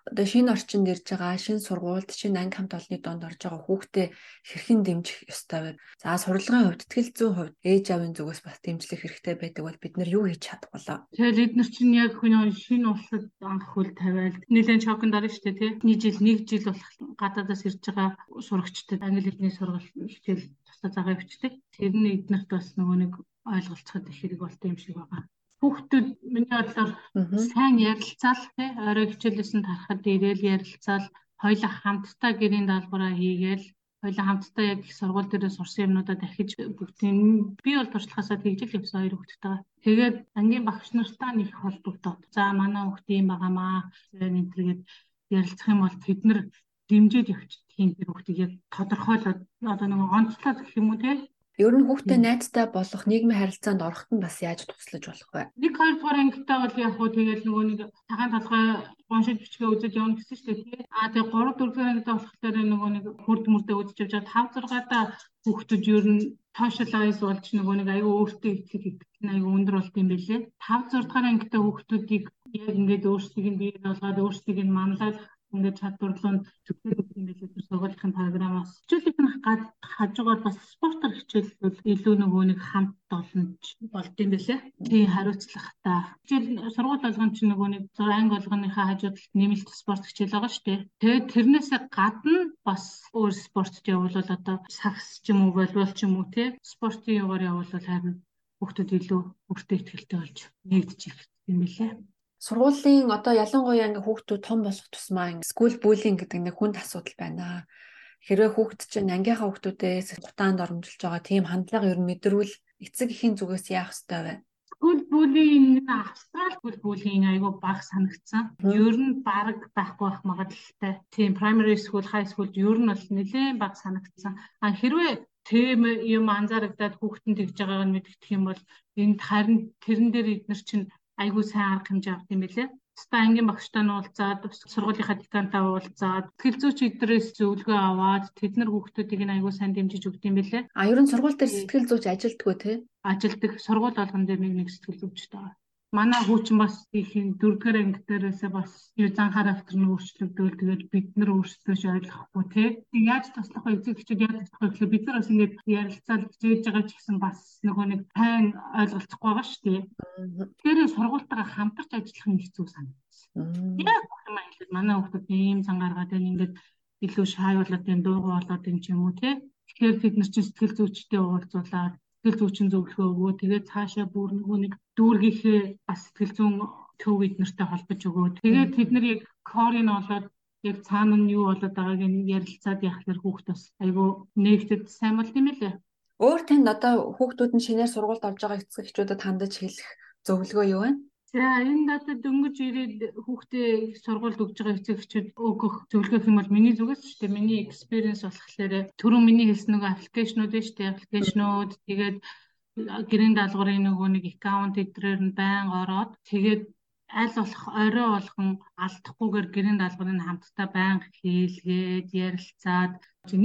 Speaker 5: одоо шинэ орчинд ирж байгаа шинэ сургуульд шинэ анги хамт олонны донд орж байгаа хүүхдээ хэрхэн дэмжих ёстой вэ? За сурлагын хувьд тэтгэл зүйн хувьд ээж аавын зүгээс бас дэмжлэх хэрэгтэй байдаг бол бид нар юу хийж чадах вэ?
Speaker 9: Тэгэл эдгээр чинь яг хүний шинэ улсад анх хөл тавиал нэлээд шокнд орно шүү дээ тий. Нэг жил нэг жил болох гадаадаас ирж байгаа сурагчдад англи хэлний сургалт хичээл тусдаа загаа өвчтэй. Тэр нь эднэрт бас нөгөө нэг ойлголцоход их хэрэг болтой юм шиг байгаа хүүхдүүд миний бодлоор сайн ярилцаал тий орой хичээлээс нь тарахад ирээл ярилцаал хоёулаа хамтдаа гэрийн даалгавраа хийгээл хоёулаа хамтдаа яг их сургууль дээр сурсан юмнуудаа дахиж бүгдийн би бол туршлагаасаа тэгж л явсан хоёр хүүхдтэй. Тэгээд ангийн багш нартай нэг холбогдоод за манай хүүхд юм байгаамаа энэ төргээд ярилцах юм бол тэд нар дэмжиж явчихдаг юм тэр хүүхдийг яг тодорхойлоод одоо нэг онцлоод гэх юм уу тий
Speaker 5: Ер нь хүүхдээ найзтай болох нийгмийн харилцаанд ороход нь бас яаж туслаж болох вэ?
Speaker 9: Нэг хоёр дугаар ангитай бол яг хуу тэгэл нөгөө нэг цагаан толгой уншиж бичгээ үзэж явна гэсэн шүү дээ. Аа тэгээ 3 4 дугаар ангитай болохоор нөгөө нэг хурд мөрдөө үзэж явж байгаа 5 6 та хүүхдүүд ер нь socialize болж нөгөө нэг аюу өөртөө итгэх нь аюу өндөр болт юм бэлээ. 5 6 дугаар ангитай хүүхдүүдийг яг ингээд өөрсдийг нь бий болгоод өөрсдийг нь манлайлах ингээд чадварлуу нь зөвхөн юм билээ тэр сургуулийн програмаас. Хичээлийн гад хажуугаар бас спортоор хичээлбэл илүү нөгөө нэг хамт олонч болд юм билээ. Тийм хариуцлагатай. Хичээл сургууль болгон чинь нөгөө нэг анги болгоныхаа хажууд нэмэлт спорт хичээл байгаа шүү дээ. Тэгээд тэрнээсээ гадна бас өөр спортт явуулвал одоо сакс ч юм уу волейбол ч юм уу тий спортын югаар явуулвал харин хүүхдүүд илүү өөртөө ихтэй болж нэгдэж ирэх юм билээ
Speaker 5: сургуулийн одоо ялангуяа ингээ хүүхдүүд том болох тусмаа ингээ скул буллинг гэдэг нэг хүнд асуудал байна. Хэрвээ хүүхд чинь ангийнхаа хүүхдүүдээс гутаанд оромжилж байгаа тийм хандлага ер нь мэдрвэл эцэг эхийн зүгээс яах ёстой вэ?
Speaker 9: Скул буллинг австрал скул буллинг айгүй бага санагдсан. Ер нь баг байхгүй байх магадлалтай. Тийм primary school, high school ер нь бол нэлээд бага санагдсан. А хэрвээ тийм юм анзаарагдаад хүүхдэнд тэгж байгааг нь мэдгдэх юм бол энд харин тэрэн дээр эднэр чинь айгүй сайн арга хэмжээ авт юм билээ. Ста ангийн багштай нь уулзаад сургуулийнхаа декантай уулзаад сэтгэл зүйч эдрээс зөвлөгөө аваад тэд нар хүүхдүүдийг нь айгүй сайн дэмжиж өгд юм билээ.
Speaker 5: А ер нь сургууль дээр сэтгэл зүйч ажилтгүй тий?
Speaker 9: Ажилдаг сургууль болгон дээр нэг нэг сэтгэл зүйчтэй байгаа. Манай хүүчин бас их дөрөвдүгээр анги дээрээсээ бас юу зан характер нь өөрчлөгдөөл тэгээд бид нар өөрсдөөш ойлгохгүй тий. Яаж туслах вэ? Эцэгчүүд яаж туслах вэ гэхлээр бид нар бас ингэж ярилцаад хичээж байгаа ч гэсэн бас нөгөө нэг тайн ойлголцохгүй байгаа шүү дээ. Тэгэхээр сургуультайгаа хамтарч ажиллах нь хэцүү санагдсан. Яг юм хэлээд манай хүүхдүүд ийм цан гаргаад байна ингээд илүү шай болоод энэ дуугаа болоод энэ ч юм уу тий. Тэгэхээр бид нар чинь сэтгэл зүйчтэй уулзуулаад сэтгэл зүйчин зөвлөгөө өгөө. Тэгээд цаашаа бүр нөгөө нэг дүүргийнхээ бас сэтгэл зүйн төв эднэртэй холбож өгөө. Тэгээд тэд нар яг корын олоод яг цаана нь юу болоод байгааг нь ярилцаад яхахлаар хүүхд бас айгүй нэгтэд сайн бол тийм ээ.
Speaker 5: Өөр танд одоо хүүхдүүд нь шинээр сургуульд орж байгаа эцэг эхчүүдэд хандаж хэлэх зөвлөгөө юу вэ?
Speaker 9: За энэ надад дөнгөж ирээд хүүхдээ сургуульд өгж байгаа эцэгчүүд өгөх зөвлөгөө юм бол миний зүгээс ч тийм миний experience болохоор түрүүн миний хэлсэн нөгөө аппликейшнууд шүү дээ аппликейшнууд тэгээд гэрийн даалгаврын нөгөө нэг аккаунт эдрээр нь байн ороод тэгээд аль болох орой болгон алдахгүйгээр гэрийн даалгаврын хамтдаа байнга хийлгээд ярилцаад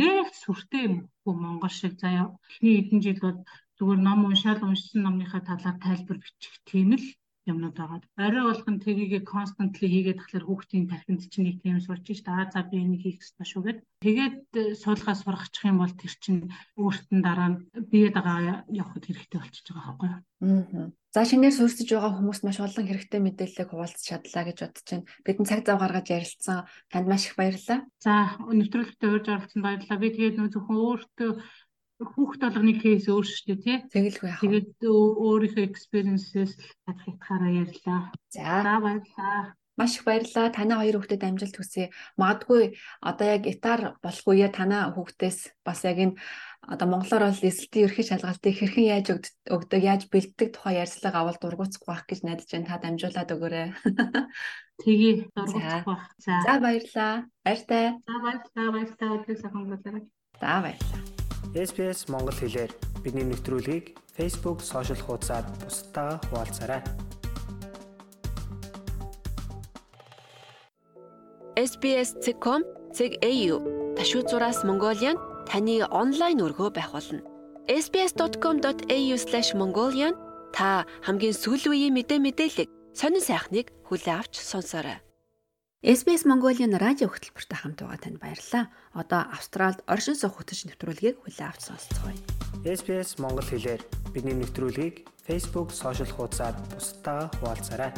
Speaker 9: нэг сүртэй юм хөө монгол шиг заяа. Эхний хэдэн жил бол зүгээр ном уншаал уншсан номныхаа талаар тайлбар бичих тийм л юмнууд байгаа. Орой болгон тэрийгэ constantly хийгээд тахлаар хүүхдийн тархинд чинь нэг тийм сурч ш та за би энийг хийх ёстой шүү гэд. Тэгээд суулгаас сургачих юм бол тэр чинь өөртөө дараа нь биед байгаа явахд хэрэгтэй болчихж байгаа байхгүй юу?
Speaker 5: Аа. За шинээр суурьсаж байгаа хүмүүст маш олон хэрэгтэй мэдээллийг хуваалцах чадлаа гэж бодож байна. Бидний цаг зав гаргаж ярилцсан танд маш их баярлалаа.
Speaker 9: За нэвтрүүлэгтээ урьж оролцсон баярлалаа. Би тэгээд нөө зөвхөн өөртөө хүүхд болгоны кейс өөр шүү дээ тий.
Speaker 5: Тэгэлгүй яах.
Speaker 9: Тэгээд өөрийнхөө experience-ээс татах ятгаараа ярьлаа.
Speaker 5: За
Speaker 9: баярлалаа.
Speaker 5: Маш их баярлалаа. Танай хоёр хүүхдэд амжилт хүсье. Магадгүй одоо яг итар болохгүйе танай хүүхдээс бас яг энэ одоо монголоор бол эсэлтийн ерхий шалгалтыг хэрхэн яаж өгдөг, яаж бэлддэг тухай ярьцлага авал дургуцах байх гэж найдаж байна. Та дамжуулаад өгөөрэй. [laughs]
Speaker 9: Тэгээ дургуцах байх.
Speaker 5: За. За баярлалаа. Баяртай.
Speaker 9: За баярлалаа. Баяртай. Өдрийг сайхан өнгөрүүлээрэй.
Speaker 5: За баярлалаа.
Speaker 4: SBS Монгол хэлээр бидний нэвтрүүлгийг Facebook сошиал хуудасаар бусдаа хуваалцаарай.
Speaker 7: SBS.com цэг.au ташуу зураас Mongolian таны онлайн өргөө байх болно. sbs.com.au/mongolian та хамгийн сүүлийн үеийн мэдээ мэдээлэл сонин сайхныг хүлээн авч сонсоорой.
Speaker 5: SBS Mongolian радио хөтөлбөртэй хамт байгаа танд баярлалаа. Одоо Австралид оршин суух хөтөч нэвтрүүлгийг хүлээн авч сонсцгоё.
Speaker 4: SBS Монгол хэлээр бидний нэвтрүүлгийг Facebook сошиал хуудасаар бусдаа хуваалцаарай.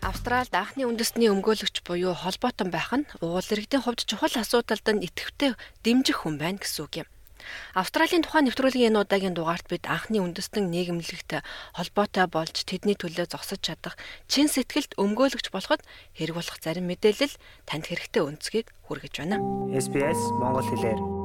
Speaker 7: Австралид анхны үндэсний өмгөөлөгч буюу холбоотон байх нь уул иргэдийн хувьд чухал асуудалд нь идэвхтэй дэмжих хүн байна гэсэн үг юм. Австралийн тухайн нэвтрүүлгийн энэ удаагийн дугаарт бид анхны үндэстэн нийгэмлэгт холбоотой болж тэдний төлөө зогсож чадах чин сэтгэлд өмгөөлөгч болоход хэрэг болох зарим мэдээлэл танд хэрэгтэй өнцгийг хүргэж байна.
Speaker 4: SBS Монгол хэлээр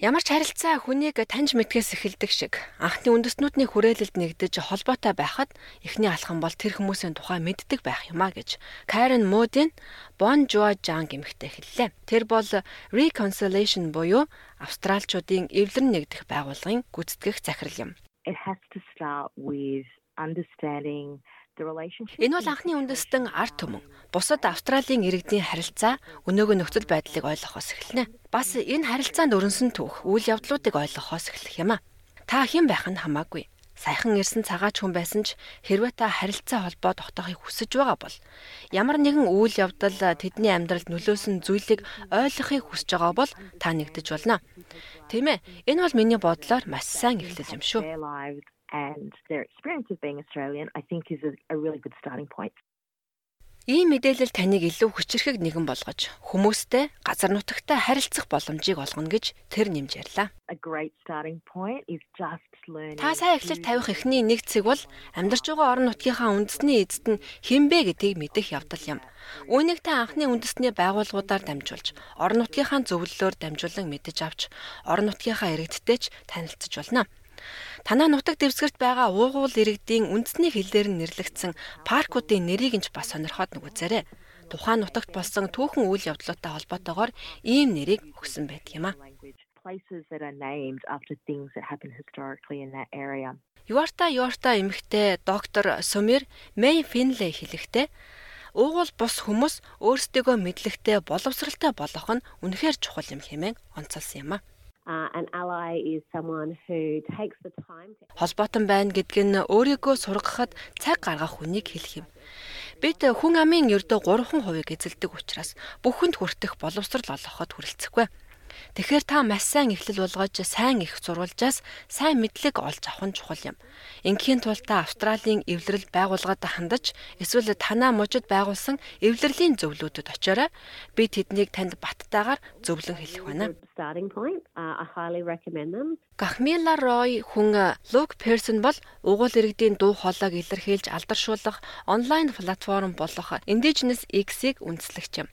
Speaker 7: Ямар ч харилцаа хүнийг таньж мэдгээс эхэлдэг шиг анхны үндэстнүүдний хүрээлэлд нэгдэж холбоотой байхад эхний алхам бол тэр хүмүүсийн тухай мэддэг байх юмаа гэж Карен Модин Bon Joa Jang гэмэгтэй хэллээ. Тэр бол Reconciliation буюу австралчуудын эвлэр нэгдэх байгууллагын гүйцэтгэх захирал юм.
Speaker 10: It has to start with understanding
Speaker 7: Энэ бол анхны үндэстэн арт түмэн. Бусад Австралийн иргэдийн харилцаа өнөөгөө нөхцөл байдлыг ойлгохоос эхэлнэ. Бас энэ харилцаанд өрнсөн түүх үйл явдлуудыг ойлгохоос эхлэх юм а. Та хэн байх нь хамаагүй. Саяхан ирсэн цагаач хүн байсан ч хэрвээ та харилцаа холбоо тогтоохыг хүсэж байгаа бол ямар нэгэн үйл явдал тэдний амьдралд нөлөөсөн зүйлийг ойлгохыг хүсэж байгаа бол та нэгдэж болно. Тийм ээ. Энэ бол миний бодлоор маш сайн эхлэл юм шүү
Speaker 10: and their experience of being Australian, I think is a, a really good starting point.
Speaker 7: Ийм мэдээлэл таныг илүү хүчрэхэг нэгэн болгож хүмүүстэй газар нутагтай харилцах боломжийг олгоно гэж тэр нэмж ярьлаа. Та сайн эхлэл тавих эхний нэг цэг бол амьдарч байгаа орон нутгийнхаа үндэсний эзэд нь хинбэ гэдгийг мэдэх явдал юм. Үүнийг та анхны үндэсний байгууллагуудаар дамжуулж, орон нутгийнхаа зөвлөлөөр дамжуулан мэдэж авч, орон нутгийнхаа иргэдтэй ч танилцж болно. Танаа нутаг дэвсгэрт байгаа уугуул иргэдийн үндэсний хэлээр нь нэрлэгдсэн паркуудын нэрийг нь ч бас сонирхоод нүгүзээрэй. Тухайн нутагт болсон түүхэн үйл явдлуудтай холбоотойгоор ийм нэрийг өгсөн байдаг юм а.
Speaker 10: places that are named after things that happened historically in that area.
Speaker 7: Юарта Юарта эмэгтэй доктор Сумир Мэй Финлей хэлэхдээ уугуул бус хүмүүс өөрсдийгөө мэдлэгтэй боловсралтай болгох нь үнэхээр чухал юм хэмээн онцолсон юм а.
Speaker 10: Uh,
Speaker 7: Холбоотон байна гэдг нь өөрийгөө сургахад цаг гаргах хүнийг хэлэх юм. Бид хүн амын ердөө 3% эзэлдэг учраас бүхэнд хүртэх боловсрал олгоход хүрэлцэхгүй. Тэгэхээр та маш сайн эхлэл болгож сайн их сурвалжаас сайн мэдлэг олж авах нь чухал юм. Ингийн тулд та Австралийн эвлэрэл байгууллагад хандаж эсвэл танаа мужид байгуулсан эвлэрлийн зөвлөдөд очиорой. Би тэднийг танд баттайгаар зөвлөн хэлэх байна.
Speaker 10: Uh.
Speaker 7: Гахмила Рой хүн Look Person бол угуул иргэдийн дуу хоолойг илэрхийлж алдаршуулах онлайн платформ болох Indigenous X-ийг үндэслэгч юм.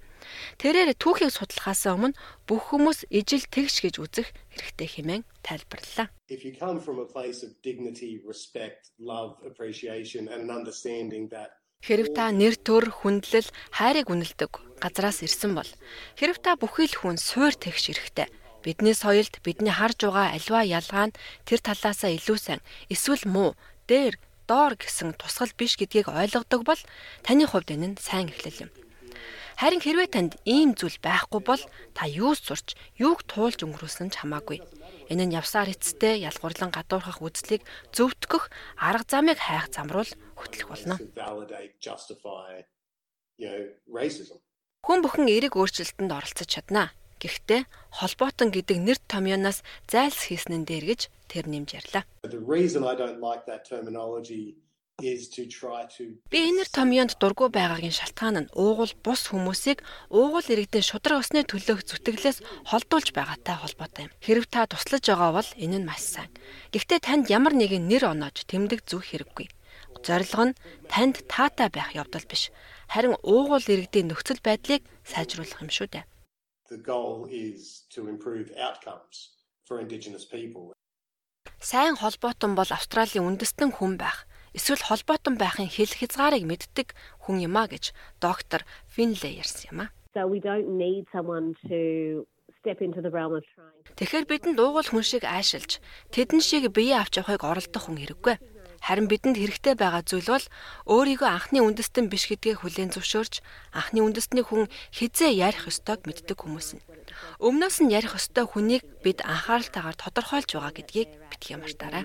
Speaker 7: Тэрээр түүхийг судлахаас өмнө бүх хүмүүс ижил тэгш гэж үзэх хэрэгтэй хэмээн тайлбарллаа.
Speaker 11: If you come from a place of dignity, respect, love, appreciation and an understanding that
Speaker 7: Хэрв та нэр төр хүндлэл хайрыг үнэлдэг газраас ирсэн бол хэрв та бүхий л хүн суур тэгш эрэхтэй бидний соёлд бидний харж байгаа альва ялгаа нь тэр талаасаа илүү сайн эсвэл муу дээр доор гэсэн тусгал биш гэдгийг ойлгодог бол таны хувьд энэ нь сайн эхлэл юм. Харин хэрвээ танд ийм зүйл байхгүй бол та юус сурч, юуг туулж өнгөрүүлсэн ч хамаагүй. Энэ нь явсаар эцэстээ ялгуурлан гадуурхах үзлийг зөвтгөх арга замыг хайх зам руу хөтлөх болно. Хүн бүхэн эерэг өөрчлөлтөнд оролцож чаднаа. Гэхдээ холбоотон гэдэг нэр томьёоноос зайлс хийснэн дээр гэж тэр нэмж ярьлаа.
Speaker 11: The reason I don't like that terminology
Speaker 7: Би энэ нэр томьёонд дургүй байгаагийн шалтгаан нь уугуул бус хүмүүсийг уугуул иргэдийн шудраг усны төлөөх зүтгэлээс холдуулж байгаатай холбоотой юм. Хэрв та туслаж байгаа бол энэ нь маш сайн. Гэхдээ танд ямар нэгэн нэр оноож тэмдэг зүг хэрэггүй. Зорилго нь танд таатай байх явдал биш. Харин уугуул иргэдийн нөхцөл байдлыг сайжруулах юм шүү дээ.
Speaker 11: the goal is to improve outcomes for indigenous people.
Speaker 7: Сайн холбоотон бол Австралийн үндэстэн хүн байх. Эсвэл холбоотон байхын хэл хязгаарыг мэддэг хүн юм а гэж доктор Финлей ярьсан юм а.
Speaker 10: So we don't need someone to step into the realm of trying.
Speaker 7: Тэгэхээр бидэнд уугуул хүн шиг аашилж тэдэн шиг бие авч явахыг оролдох хүн хэрэггүй. Харин бидэнд хэрэгтэй байгаа зүйл бол өөрийгөө анхны үндэстэн биш гэдгийг хүлээн зөвшөөрч анхны үндэстний хүн хизээ ярих ёстойг мэддэг хүмүүс нь. Өмнөөс нь ярих ёстой хүнийг бид анхааралтайгаар тодорхойлж байгаа гэдгийг битгий мартаарай.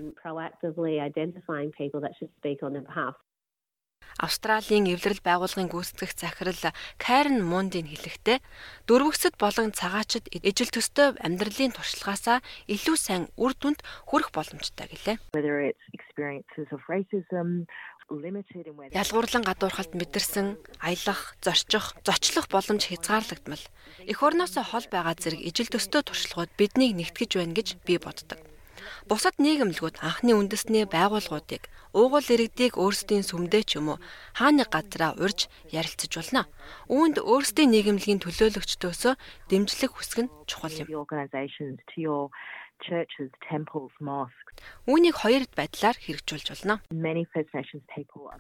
Speaker 7: Австралийн эвлэрэл байгууллагын гүйцэтгэх захирал Карен Мундын хэлэхдээ дөрвөгсөд болон цагаачд ижил төстэй амьдралын туршлагаасаа илүү сайн үр дүнд хүрэх боломжтой гэлээ.
Speaker 10: Whether it's experiences of racism,
Speaker 7: Ялгуурлан гадуурхалд мэдэрсэн аялах, зорчих, зочлох боломж хязгаарлагдмал. Эх орноосоо хол байгаа зэрэг ижил төстэй туршлагууд биднийг нэгтгэж байна гэж би боддог. Бусад нийгэмлэгүүд анхны үндэсний байгууллагуудыг уугуул иргэдийг өөрсдийн сүмдээ ч юм уу хааны газраа урьж ярилцаж болно. Үүнд өөрсдийн нийгэмлэгийн төлөөлөгчдөөсөө дэмжлэг хүсэх нь чухал юм.
Speaker 10: Churches, temples, mosques.
Speaker 7: Үүнийг хоёр байдлаар хэрэгжүүлж болно.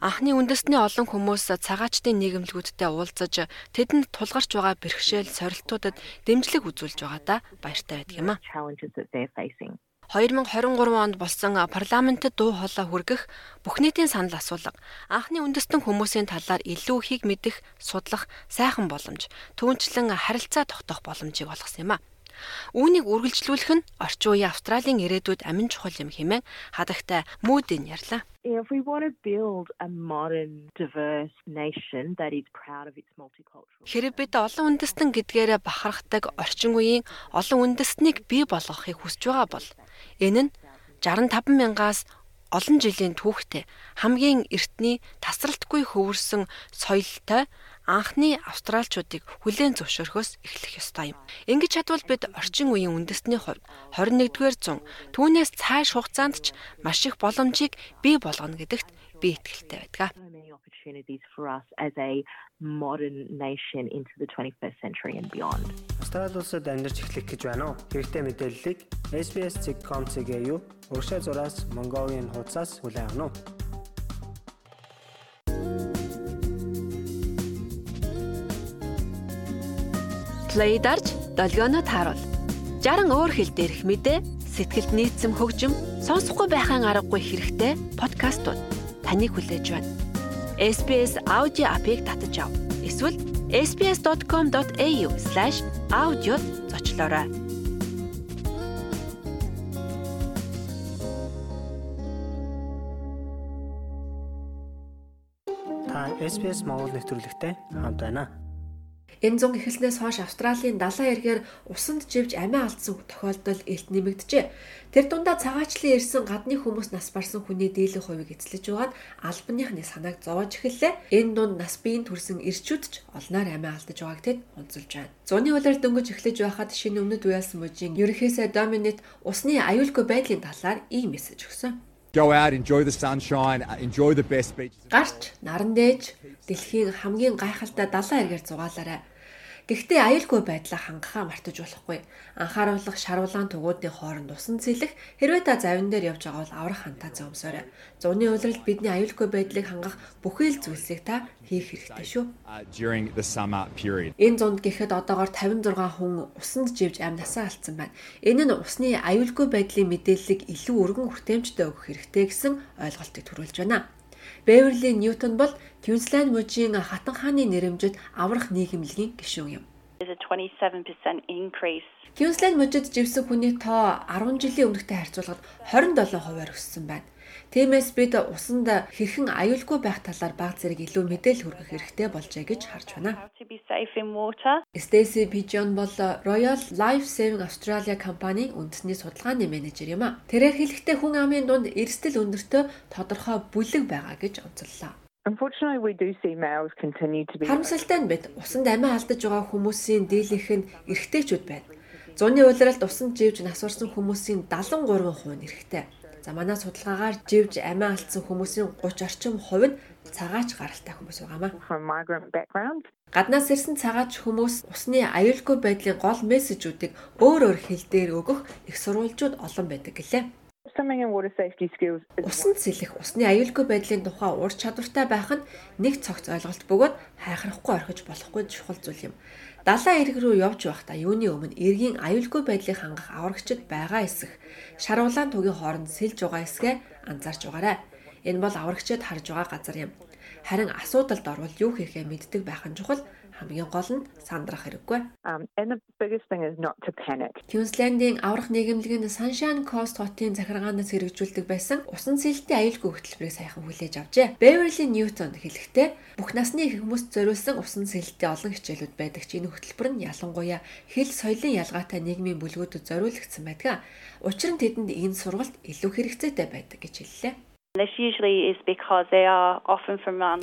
Speaker 7: Анхны үндэсний олон хүмүүс цагаачдын нийгэмлэгүүдтэй уулзаж тэдэнд тулгарч байгаа бэрхшээл сорилтуудад дэмжлэг үзүүлж байгаадаа баяртай байдаг юм а.
Speaker 10: challenges that they're facing.
Speaker 7: 2023 онд болсон парламентэд дуу хоолой хүргэх бүх нийтийн санал асуулга анхны үндэстэн хүмүүсийн талаар илүү ихийг мэдэх, судлах сайхан боломж, түүнчлэн харилцаа тогтоох боломжийг олгосон юм а. Үүнийг үргэлжлүүлэх нь орчин үеийн Австралийн ирээдүйд амин чухал юм хэмээн хадагтай Мүүдийн ярьлаа.
Speaker 10: If we want to build a modern, diverse nation that is proud of its multicultural
Speaker 7: Хэрэг бид олон үндэстэн гэдгээрээ бахархдаг орчин үеийн олон үндэстнийг бий болгохыг хүсэж байгаа бол энэ нь 65 мянгаас олон жилийн түүхтэй хамгийн эртний тасралтгүй хөвөрсөн соёлтой анхны австралчуудыг хүлээн зөвшөөрөхөөс эхлэх ёстой юм. Ингэж чадвал бид орчин үеийн үндэстний хувьд 21-р зуун түүнээс цааш хугацаанд ч маш их боломжийг бий болгоно гэдэгт би итгэлтэй байдаг.
Speaker 10: so many opportunities for us as a modern nation into the 21st century and beyond.
Speaker 4: Австрали улсад амьдарч эхлэх гэж байна уу? Хэрэгтэй мэдээллийг SBS.com.cg юу урагшаа зураас Mongolian хуудасаас хүлээн авах нь.
Speaker 7: Play дарж долгионоо тааруул. 60 өөр хэл дээрх мэдээ, сэтгэлд нийцсэн хөгжим, сонсохгүй байхаан аргагүй хэрэгтэй подкастууд таныг хүлээж байна. SBS Audio app-ыг татаж ав. Эсвэл sbs.com.au/audio зочлоорой.
Speaker 4: Та SBS Монгол нэвтрүүлэгтэй хамт байна.
Speaker 7: Энэ зун эхэлснээс хойш Австралийн далайн эргээр усанд живж амиа алдсан тохиолдол илт нэмэгдэжээ. Тэр дундаа цагаачлан ирсэн гадны хүмүүс нас барсан хүний дийлэх хувийг эзлэж нь албаныхны санааг зовоож эхэллээ. Энэ дунд нас биеийн төрсэн ирчүүд ч олноор амиа алдаж байгааг тэд онцолж байна. Зуны улирал дөнгөж эхлэж байхад шинэ өмнөд Уэлс мужийн ерөнхийсээ Доминит усны аюулгүй байдлын талаар ийм мессеж өгсөн.
Speaker 12: Go out, enjoy the sunshine, enjoy the best beaches.
Speaker 7: Гарч наран дээж дэлхийн хамгийн гайхалтай далайн эргээр зугаалаарай. Гэхдээ аюулгүй байдлаа хангахаа мартаж болохгүй. Анхааруулах шаруулаан тугуудын хооронд усан цэлэх хэрвээ та завин дээр явж байгаа бол аврах хантаа зөмсөөрэй. Зуны улиралд бидний аюулгүй байдлыг хангах бүхий л зүйлсийг та хийх хэрэгтэй шүү.
Speaker 12: period.
Speaker 7: Энэ зунд гэхэд одоогоор 56 хүн усанд живж амьнасаа алдсан байна. Энэ нь усны аюулгүй байдлын мэдээллийг илүү өргөн хүртээмжтэй өгөх хэрэгтэй гэсэн ойлголтыг төрүүлж байна. Беверли Ньютон бол Квинсленд мужийн хатан хааны нэрэмжит аврах нийгэмлэгийн гишүүн юм.
Speaker 13: 27%
Speaker 7: Квинсленд мужид живсэн хүний тоо 10 жилийн өмнөхтэй харьцуулахад 27%-аар өссөн байна. Тиймээс бид усанд хэрхэн аюулгүй байх талаар баг зэрэг илүү мэдээлэл хүргэх хэрэгтэй болжээ гэж харж байна. Stacy Pigeon бол Royal Life Saving Australia компанийн үндэсний судалгааны менежер юм а. Тэрээр хэлэхдээ хүн амын дунд эрсдэл өндөртөө тодорхой бүлэг байгаа гэж онцоллоо.
Speaker 14: Unfortunately, we do see males continue to be.
Speaker 7: Харамсалтай нь бид усанд амиа алдаж байгаа хүмүүсийн дийлэнх нь эрэгтэйчүүд байна. Зуны улиралд усанд живж насварсан хүмүүсийн 73% нь эрэгтэй. За манай судалгаагаар живж амиа алдсан хүмүүсийн 30 орчим хувь нь цагаач гаралтай хүмүүс байгаамаа. Гаднаас ирсэн цагаач хүмүүс усны аюулгүй байдлын гол мессежүүдийг өөр өөр хэл дээр өгөх их сурвалжууд олон байдаг гэлээ. Усанд сэлэх, усны аюулгүй байдлын тухай ур чадвартай байх нь нэг цогц ойлголт бөгөөд хайхрахгүй орхиж болохгүй чухал зүйл юм. Далайн эрг рүү явж байхдаа юуны өмнө эргийн аюулгүй байдлыг хангах аврагчид байгаа эсэх, шаруулаан тугийн хооронд сэлж байгаа эсгээ анзаарч байгаарай. Энэ бол аврагчид харж байгаа газар юм. Харин асуудалд орвол юу хийхээ мэддэг байх нь чухал. Хамгийн гол нь сандрах хэрэггүй.
Speaker 14: Um.
Speaker 7: Квинслендийн аврах нийгэмлэгийн Sunshine Coast хотын захиргаанаас хэрэгжүүлдэг байсан усан сэлтийн аюулгүй хөтөлбөрийг саяхан хүлээж авчээ. Beverly Newton хэлэхдээ бүх насны хүмүүст зориулсан усан сэлтийн олон хичээлүүд байдаг ч энэ хөтөлбөр нь ялангуяа хэл соёлын ялгаатай нийгмийн бүлгүүдэд зориулагдсан байдаг. Учир нь тэдэнд энэ сургалт илүү хэрэгцээтэй байдаг гэж хэллээ.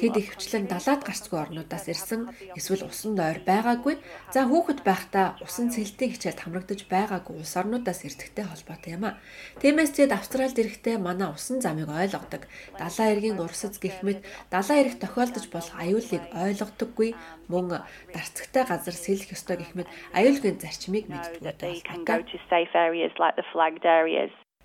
Speaker 7: Тэд ихвчлэн далаад гарцгүй орнуудаас ирсэн эсвэл усан дойр байгаагүй. За хүүхэд байхдаа усан цэлтийн хичээлд хамрагдаж байгаагүй улс орнуудаас ирдэгтэй холбоотой юм а. Тиймээс тэд Австралид ирэхдээ манай усан замыг ойлгодог. Далайн эргийн урсаз гэх мэт далайн эрэг тохиолдож болох аюулыг ойлгодоггүй мөн дарцагтай газар сэлэх ёстой гэх мэт аюулгүй зарчмыг мэддэг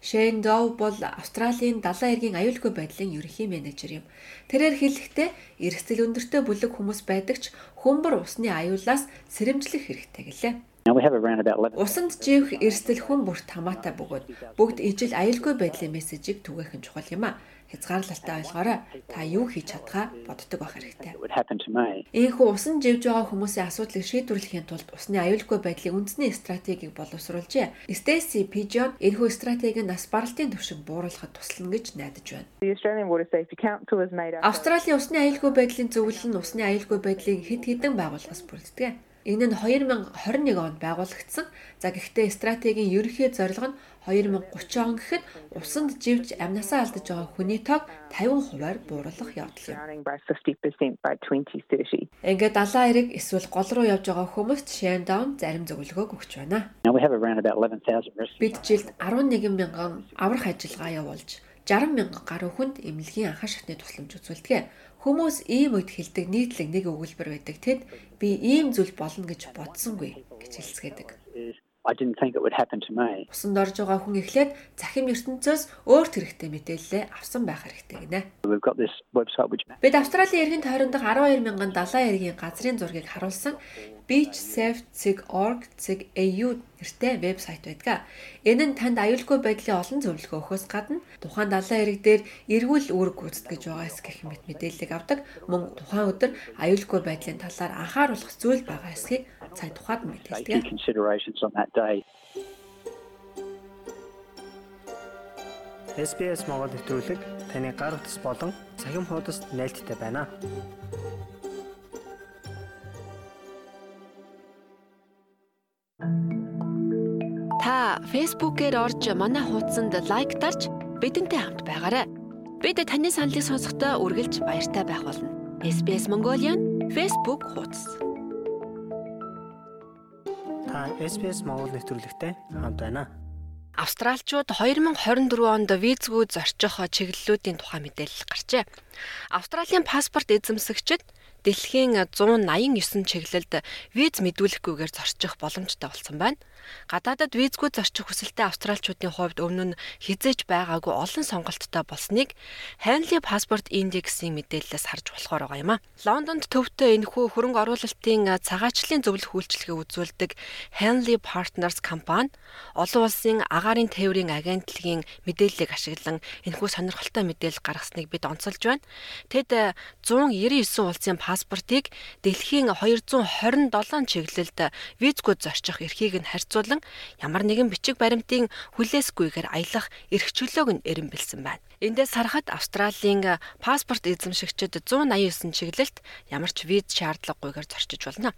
Speaker 7: Шейн Доу бол Австралийн далайн эргийн аюулгүй байдлын ерөнхий менежер юм. Тэрээр хэлэхдээ эрсдэл өндөртэй бүлэг хүмүүс байдаг ч хүмбар усны аюулаас сэрэмжлэх хэрэгтэй гэлээ.
Speaker 15: Now we have around about 11
Speaker 7: Усанд живх эрсдэл хүн бүрт хамаатай бөгөөд бүгд ижил аюулгүй байдлын мессежийг түгээх нь чухал юм а. Хязгаарлалтай ойлгоорой. Та юу хийж чадхаа боддог байх хэрэгтэй. Ийхүү усан живж байгаа хүмүүсийн асуудлыг шийдвэрлэхийн тулд усны аюулгүй байдлын үндэсний стратегийг боловсруулжээ. Stacy Pigeon энэхүү стратегийг нас баралтын түвшин бууруулахад туслана гэж найдаж байна. Австралийн усны аюулгүй байдлын зөвлөл нь усны аюулгүй байдлыг хэд хэдэн байгууллагаас бүрддэг. Энэ нь 2021 онд байгуулагдсан. За гэхдээ стратегийн ерөнхий зорилго нь 2030 он гэхэд усанд живж амнасаа алдаж байгаа хүний тоог 50%-аар бууруулах явдал юм.
Speaker 14: Drowning by 50% by 2030.
Speaker 7: Ингээд далайн эрэг эсвэл гол руу явж байгаа хүмүүст Shandown зарим зөвлөгөөг өгч байна.
Speaker 15: Now we have around about 11,000 rescues.
Speaker 7: Бид жилд 11 мянган аврах ажиллагаа явуулж 60 мянган гаруй хүнд эмнэлгийн анхаа шатны тусламж үзүүлдэг. Хүмүүс ийм үед хэлдэг нийтлэг нэг өгүүлбэр байдаг. Тэд би ийм зүйл болно гэж бодсонгүй гэж хэлцгээдэг.
Speaker 15: I didn't think it would happen to me.
Speaker 7: Усанд орж байгаа хүн эхлээд захим ертөнцөөс өөрт хэрэгтэй мэдээлэлээ авсан байх хэрэгтэй гинэ.
Speaker 15: We've got this website which
Speaker 7: Бид Австралийн эргийн тойронд 12 мянган далайн эргийн газрын зургийг харуулсан beachsafe.org.au нэртэй вебсайт байдаг. Энэ нь танд аюулгүй байдлын олон зөвлөгөө өгөхөөс гадна тухайн далайн эрэг дээр эргүүл үүрэг гүйцэтгэж байгаас гэх мэт мэдээллийг авдаг. Мөн тухайн өдөр аюулгүй байдлын талаар анхааруулах зүйл байгаа эсхийг цай тухайд мэдээлдэг.
Speaker 4: SBS Монгол нэвтрүүлэг таны гар утас болон цахим хуудасд нийлдэхтэй байна.
Speaker 7: Та Facebook-ээр орж манай хуудсанд лайк дарж бидэнтэй хамт байгаарай. Бид таны саналыг сонсохдоо үргэлж баяртай байх болно. SBS Mongolian Facebook хуудас.
Speaker 4: Та SBS Монгол нэвтрүүлэгтэй хамт байна.
Speaker 7: Австралчууд 2024 онд визгүй зорчих чиглэлүүдийн тухай мэдээлэл гарчээ. Австралийн паспорт эзэмсэгчид дэлхийн 189 чиглэлд виз мэдүүлэхгүйгээр зорчих боломжтой болсон байна. Гадаадад визгүй зорчих хүсэлтэй австралчуудын хувьд өмнө нь хизээж байгаагүй олон сонголттой болсныг Henley Passport Index-ийн мэдээлэлээс харж болохоор байгаа юм а. Лондонд төвтэй энэхүү хөрөнгө оруулалтын цагаачлалын зөвлөх үйлчилгээ үзүүлдэг Henley Partners компани олон улсын агаарын тээврийн агентлагийн мэдээллийг ашиглан энэхүү сонирхолтой мэдээлэл гаргасныг бид онцолж байна. Тэд 199 улсын паспортыг дэлхийн 227 чиглэлд визгүй зорчих эрхийг нь харьцуулан ямар нэгэн бичиг баримтын хүлээсгүйгээр аялах эрх чөлөөг нь эренбэлсэн байна. Эндээс харахад Австралийн паспорт эзэмшигчид 189 чиглэлт ямар ч виз шаардлагагүйгээр зорчиж болно.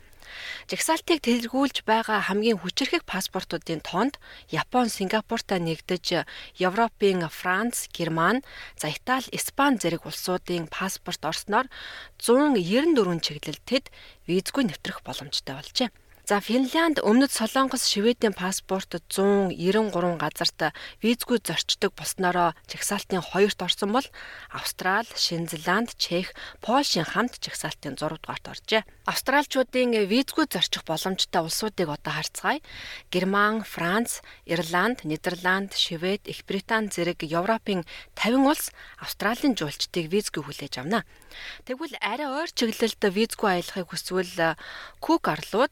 Speaker 7: Жагсаалтыг тэлгүүлж байгаа хамгийн хүчирхэг паспортуудын тоонд Япон, Сингапуртай нэгдэж Европын Франц, Герман, за Итали, Испани зэрэг улсуудын паспорт орсноор 194 чиглэлтэд визгүй нэвтрэх боломжтой болжээ. За Финланд, Өмнөд Солонгос, Шведийн паспорт 193 газарт визгүй зорчдог болсноороо жагсаалтын 2-т орсон бол Австрал, Шинзланд, Чех, Польшийн хамт жагсаалтын 6 дугаарт оржээ. Австралчуудын визгүй зорчих боломжтой улсуудыг одоо харцгаая. Герман, Франц, Ирланд, Нидерланд, Швед, Их Британи зэрэг Европын 50 улс Австралийн жуулчдыг визгүй хүлээж авна. Тэгвэл арай ойр чиглэлд визгүй аялахыг хүсвэл Кук арлууд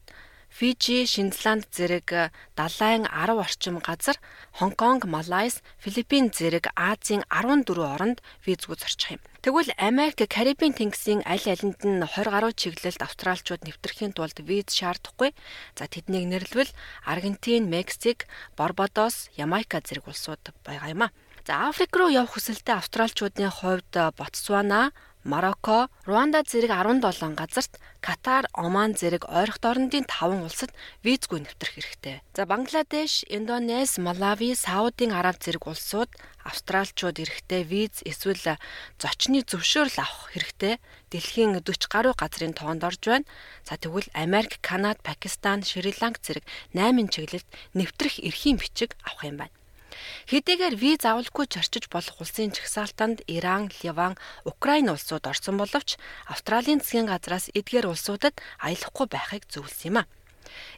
Speaker 7: Фижи, Шинзланд зэрэг 70-ын 10 орчим газар, Хонконг, Малайз, Филиппин зэрэг Азийн 14 оронд визгүй зорчих юм. Тэгвэл Америк, Карибын тэнгисийн аль алинд нь 20 гаруй чиглэлд австралчууд нэвтрэхийн тулд виз шаардахгүй. За тэднийг нэрлэвэл Аргентин, Мексик, Барбадос, Ямайка зэрэг улсууд байгаа юм а. За Африк руу явах хүсэлтэй австралчуудын хувьд Ботсвана, Марокко, Руанда зэрэг 17 газарт, Катар, Оман зэрэг ойрхт орнуудын 5 улсад визгүй нэвтрэх хэрэгтэй. За Бангладеш, Индонез, Малави, Саудын Араб зэрэг улсууд австралчууд эрэхтэй виз эсвэл зочны зөвшөөрөл авах хэрэгтэй. Дэлхийн 40 гаруй газрын тоонд орж байна. За тэгвэл Америк, Канада, Пакистан, Шри-Ланк зэрэг 8 чиглэлд нэвтрэх эрхийн бичиг авах юм байна. Хэдийгээр виз авалгүй зорчиж болох улсын жагсаалтанд Иран, Ливан, Украин улсууд орсон боловч Австралийн засгийн газраас эдгээр улсуудад аялахгүй байхыг зөвлөсөн юм а.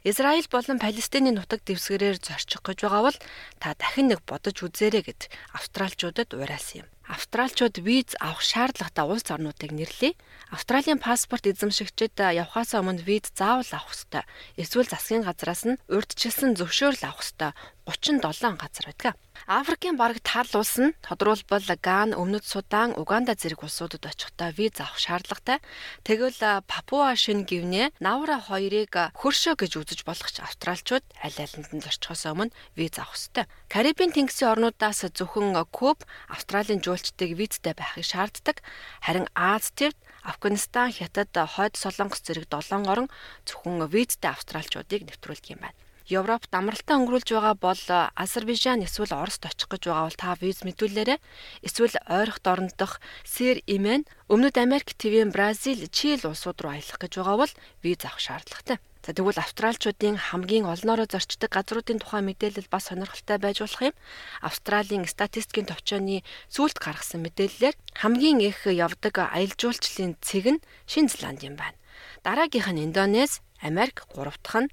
Speaker 7: Израиль болон Палестины нутаг дэвсгэрээр зорчих гэж байгаа бол та дахин нэг бодож үзээрэй гэд австралчуудад уриалсан юм. Австралчууд виз авах шаардлагатай улс орнуудыг нэрлэе. Австралийн паспорт эзэмшигчид явхаас өмнө виз заавал авах ёстой. Эсвэл засгийн газраас нь урьдчилсан зөвшөөрөл авах ёстой. 37 газар байдаг. Африкийн бараг тал улс нь тодруулбал Ган, Өмнөд Судан, Уганда зэрэг улсуудад очихдоо виз авах шаардлагатай. Тэгвэл Папуа Шинэ Гвинэ, Навра хоёрыг хөршөө гэж үзэж болох ч австралчууд аль алинд нь зорчихоос өмнө виз авах ёстой. Карибын тэнгисийн орнуудаас зөвхөн Куб, Австралийн жуулчдыг визтэй байхыг шаарддаг. Харин Аз төвд Афганистан, Хятад, Хойд Солонгос зэрэг 7 орн зөвхөн визтэй австралчуудыг нэвтрүүлдэг юм байна. Европт амралтаа өнгөрүүлж байгаа бол Азербайджан эсвэл Оросд очих гэж байгаа бол та виз мэдүүлээрэй. Эсвэл ойрхот орнд дох Сэр Имен, Өмнөд Америк, Твэн, Бразил, Чили улсууд руу аялах гэж байгаа бол виз авах шаардлагатай. За тэгвэл австралчуудын хамгийн олноороо зорчдог газруудын тухай мэдээлэл бас сонирхолтой байж болох юм. Австралийн статистикийн товчооны сүүлд гаргасан мэдээллээр хамгийн их явдаг аялал жуулчлалын цэг нь Шинэ Зеланд юм байна. Дараагийнх нь Индонез, Америк, гурав дахь нь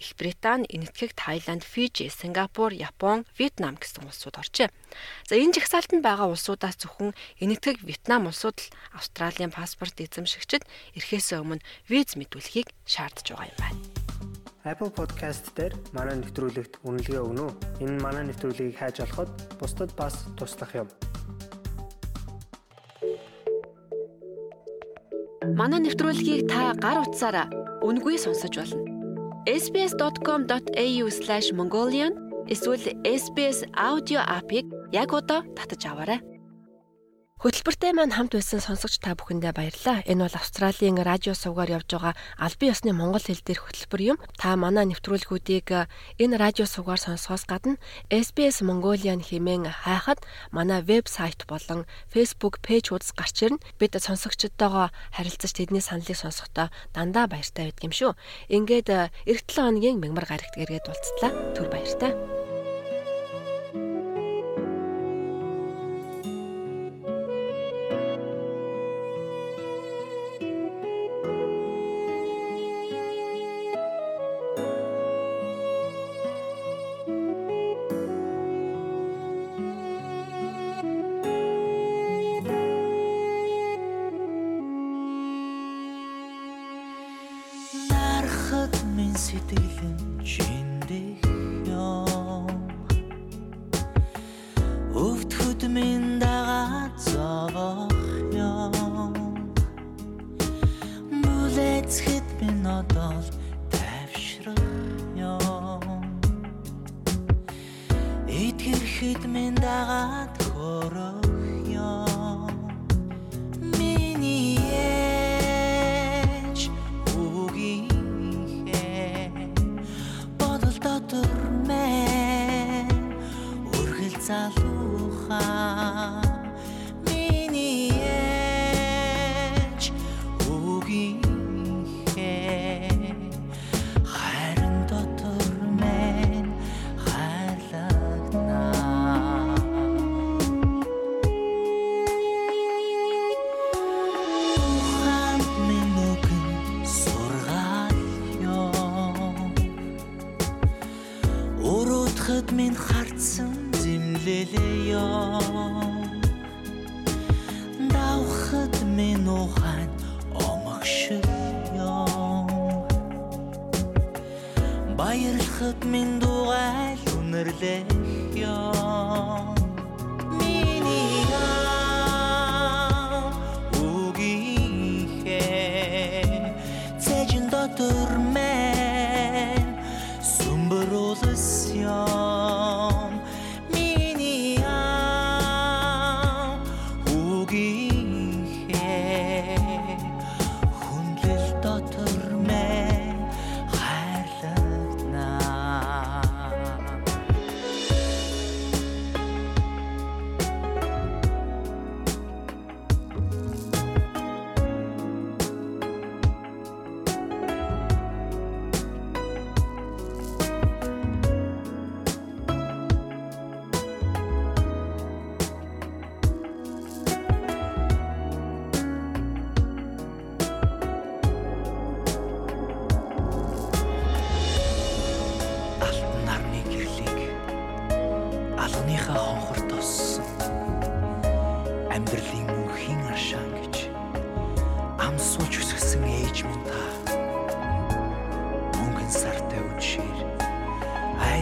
Speaker 7: Их Британи, Энэтхэг, Тайланд, Фижи, Сингапур, Япон, Вьетнам гэсэн улсууд оржээ. За энэ жагсаалтанд байгаа улсуудаас зөвхөн Энэтхэг, Вьетнам улсууд л Австралийн паспорт эзэмшигчид эрхээсээ өмнө виз мэдүүлэхийг шаардж байгаа юм байна.
Speaker 4: Apple Podcast дээр манай нэвтрүүлэгт үнэлгээ өгнө үү? Энэ манай нэвтрүүлгийг хайж олоход бусдад бас туслах юм.
Speaker 7: Манай нэвтрүүлгийг та гар утсаараа үнгүй сонсож болно sbs.com.au/mongolian эсвэл SBS аудио апыг яг одоо татаж аваарай.
Speaker 8: Хөтөлбөртэй маань хамт байсан сонсогч та бүхэндээ баярлалаа. Энэ бол Австралийн радио сувгаар явж байгаа албан ёсны монгол хэл дээрх хөтөлбөр юм. Та манай нэвтрүүлгүүдийг энэ радио сувгаар сонсохоос гадна SBS Mongolian хэмээн хайхад манай вебсайт болон Facebook пэйж хуудас гарч ирнэ. Бид сонсогчдтойгоо харилцаж тэдний саналыг сонсохдоо дандаа баяртай байдаг юм шүү. Ингээд эх 7 хоногийн мягмар гарагт эргээд уулзлаа. Түр баяртай.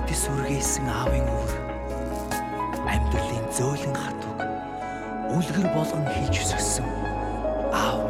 Speaker 16: Дэрэгдээсэн би холыг царай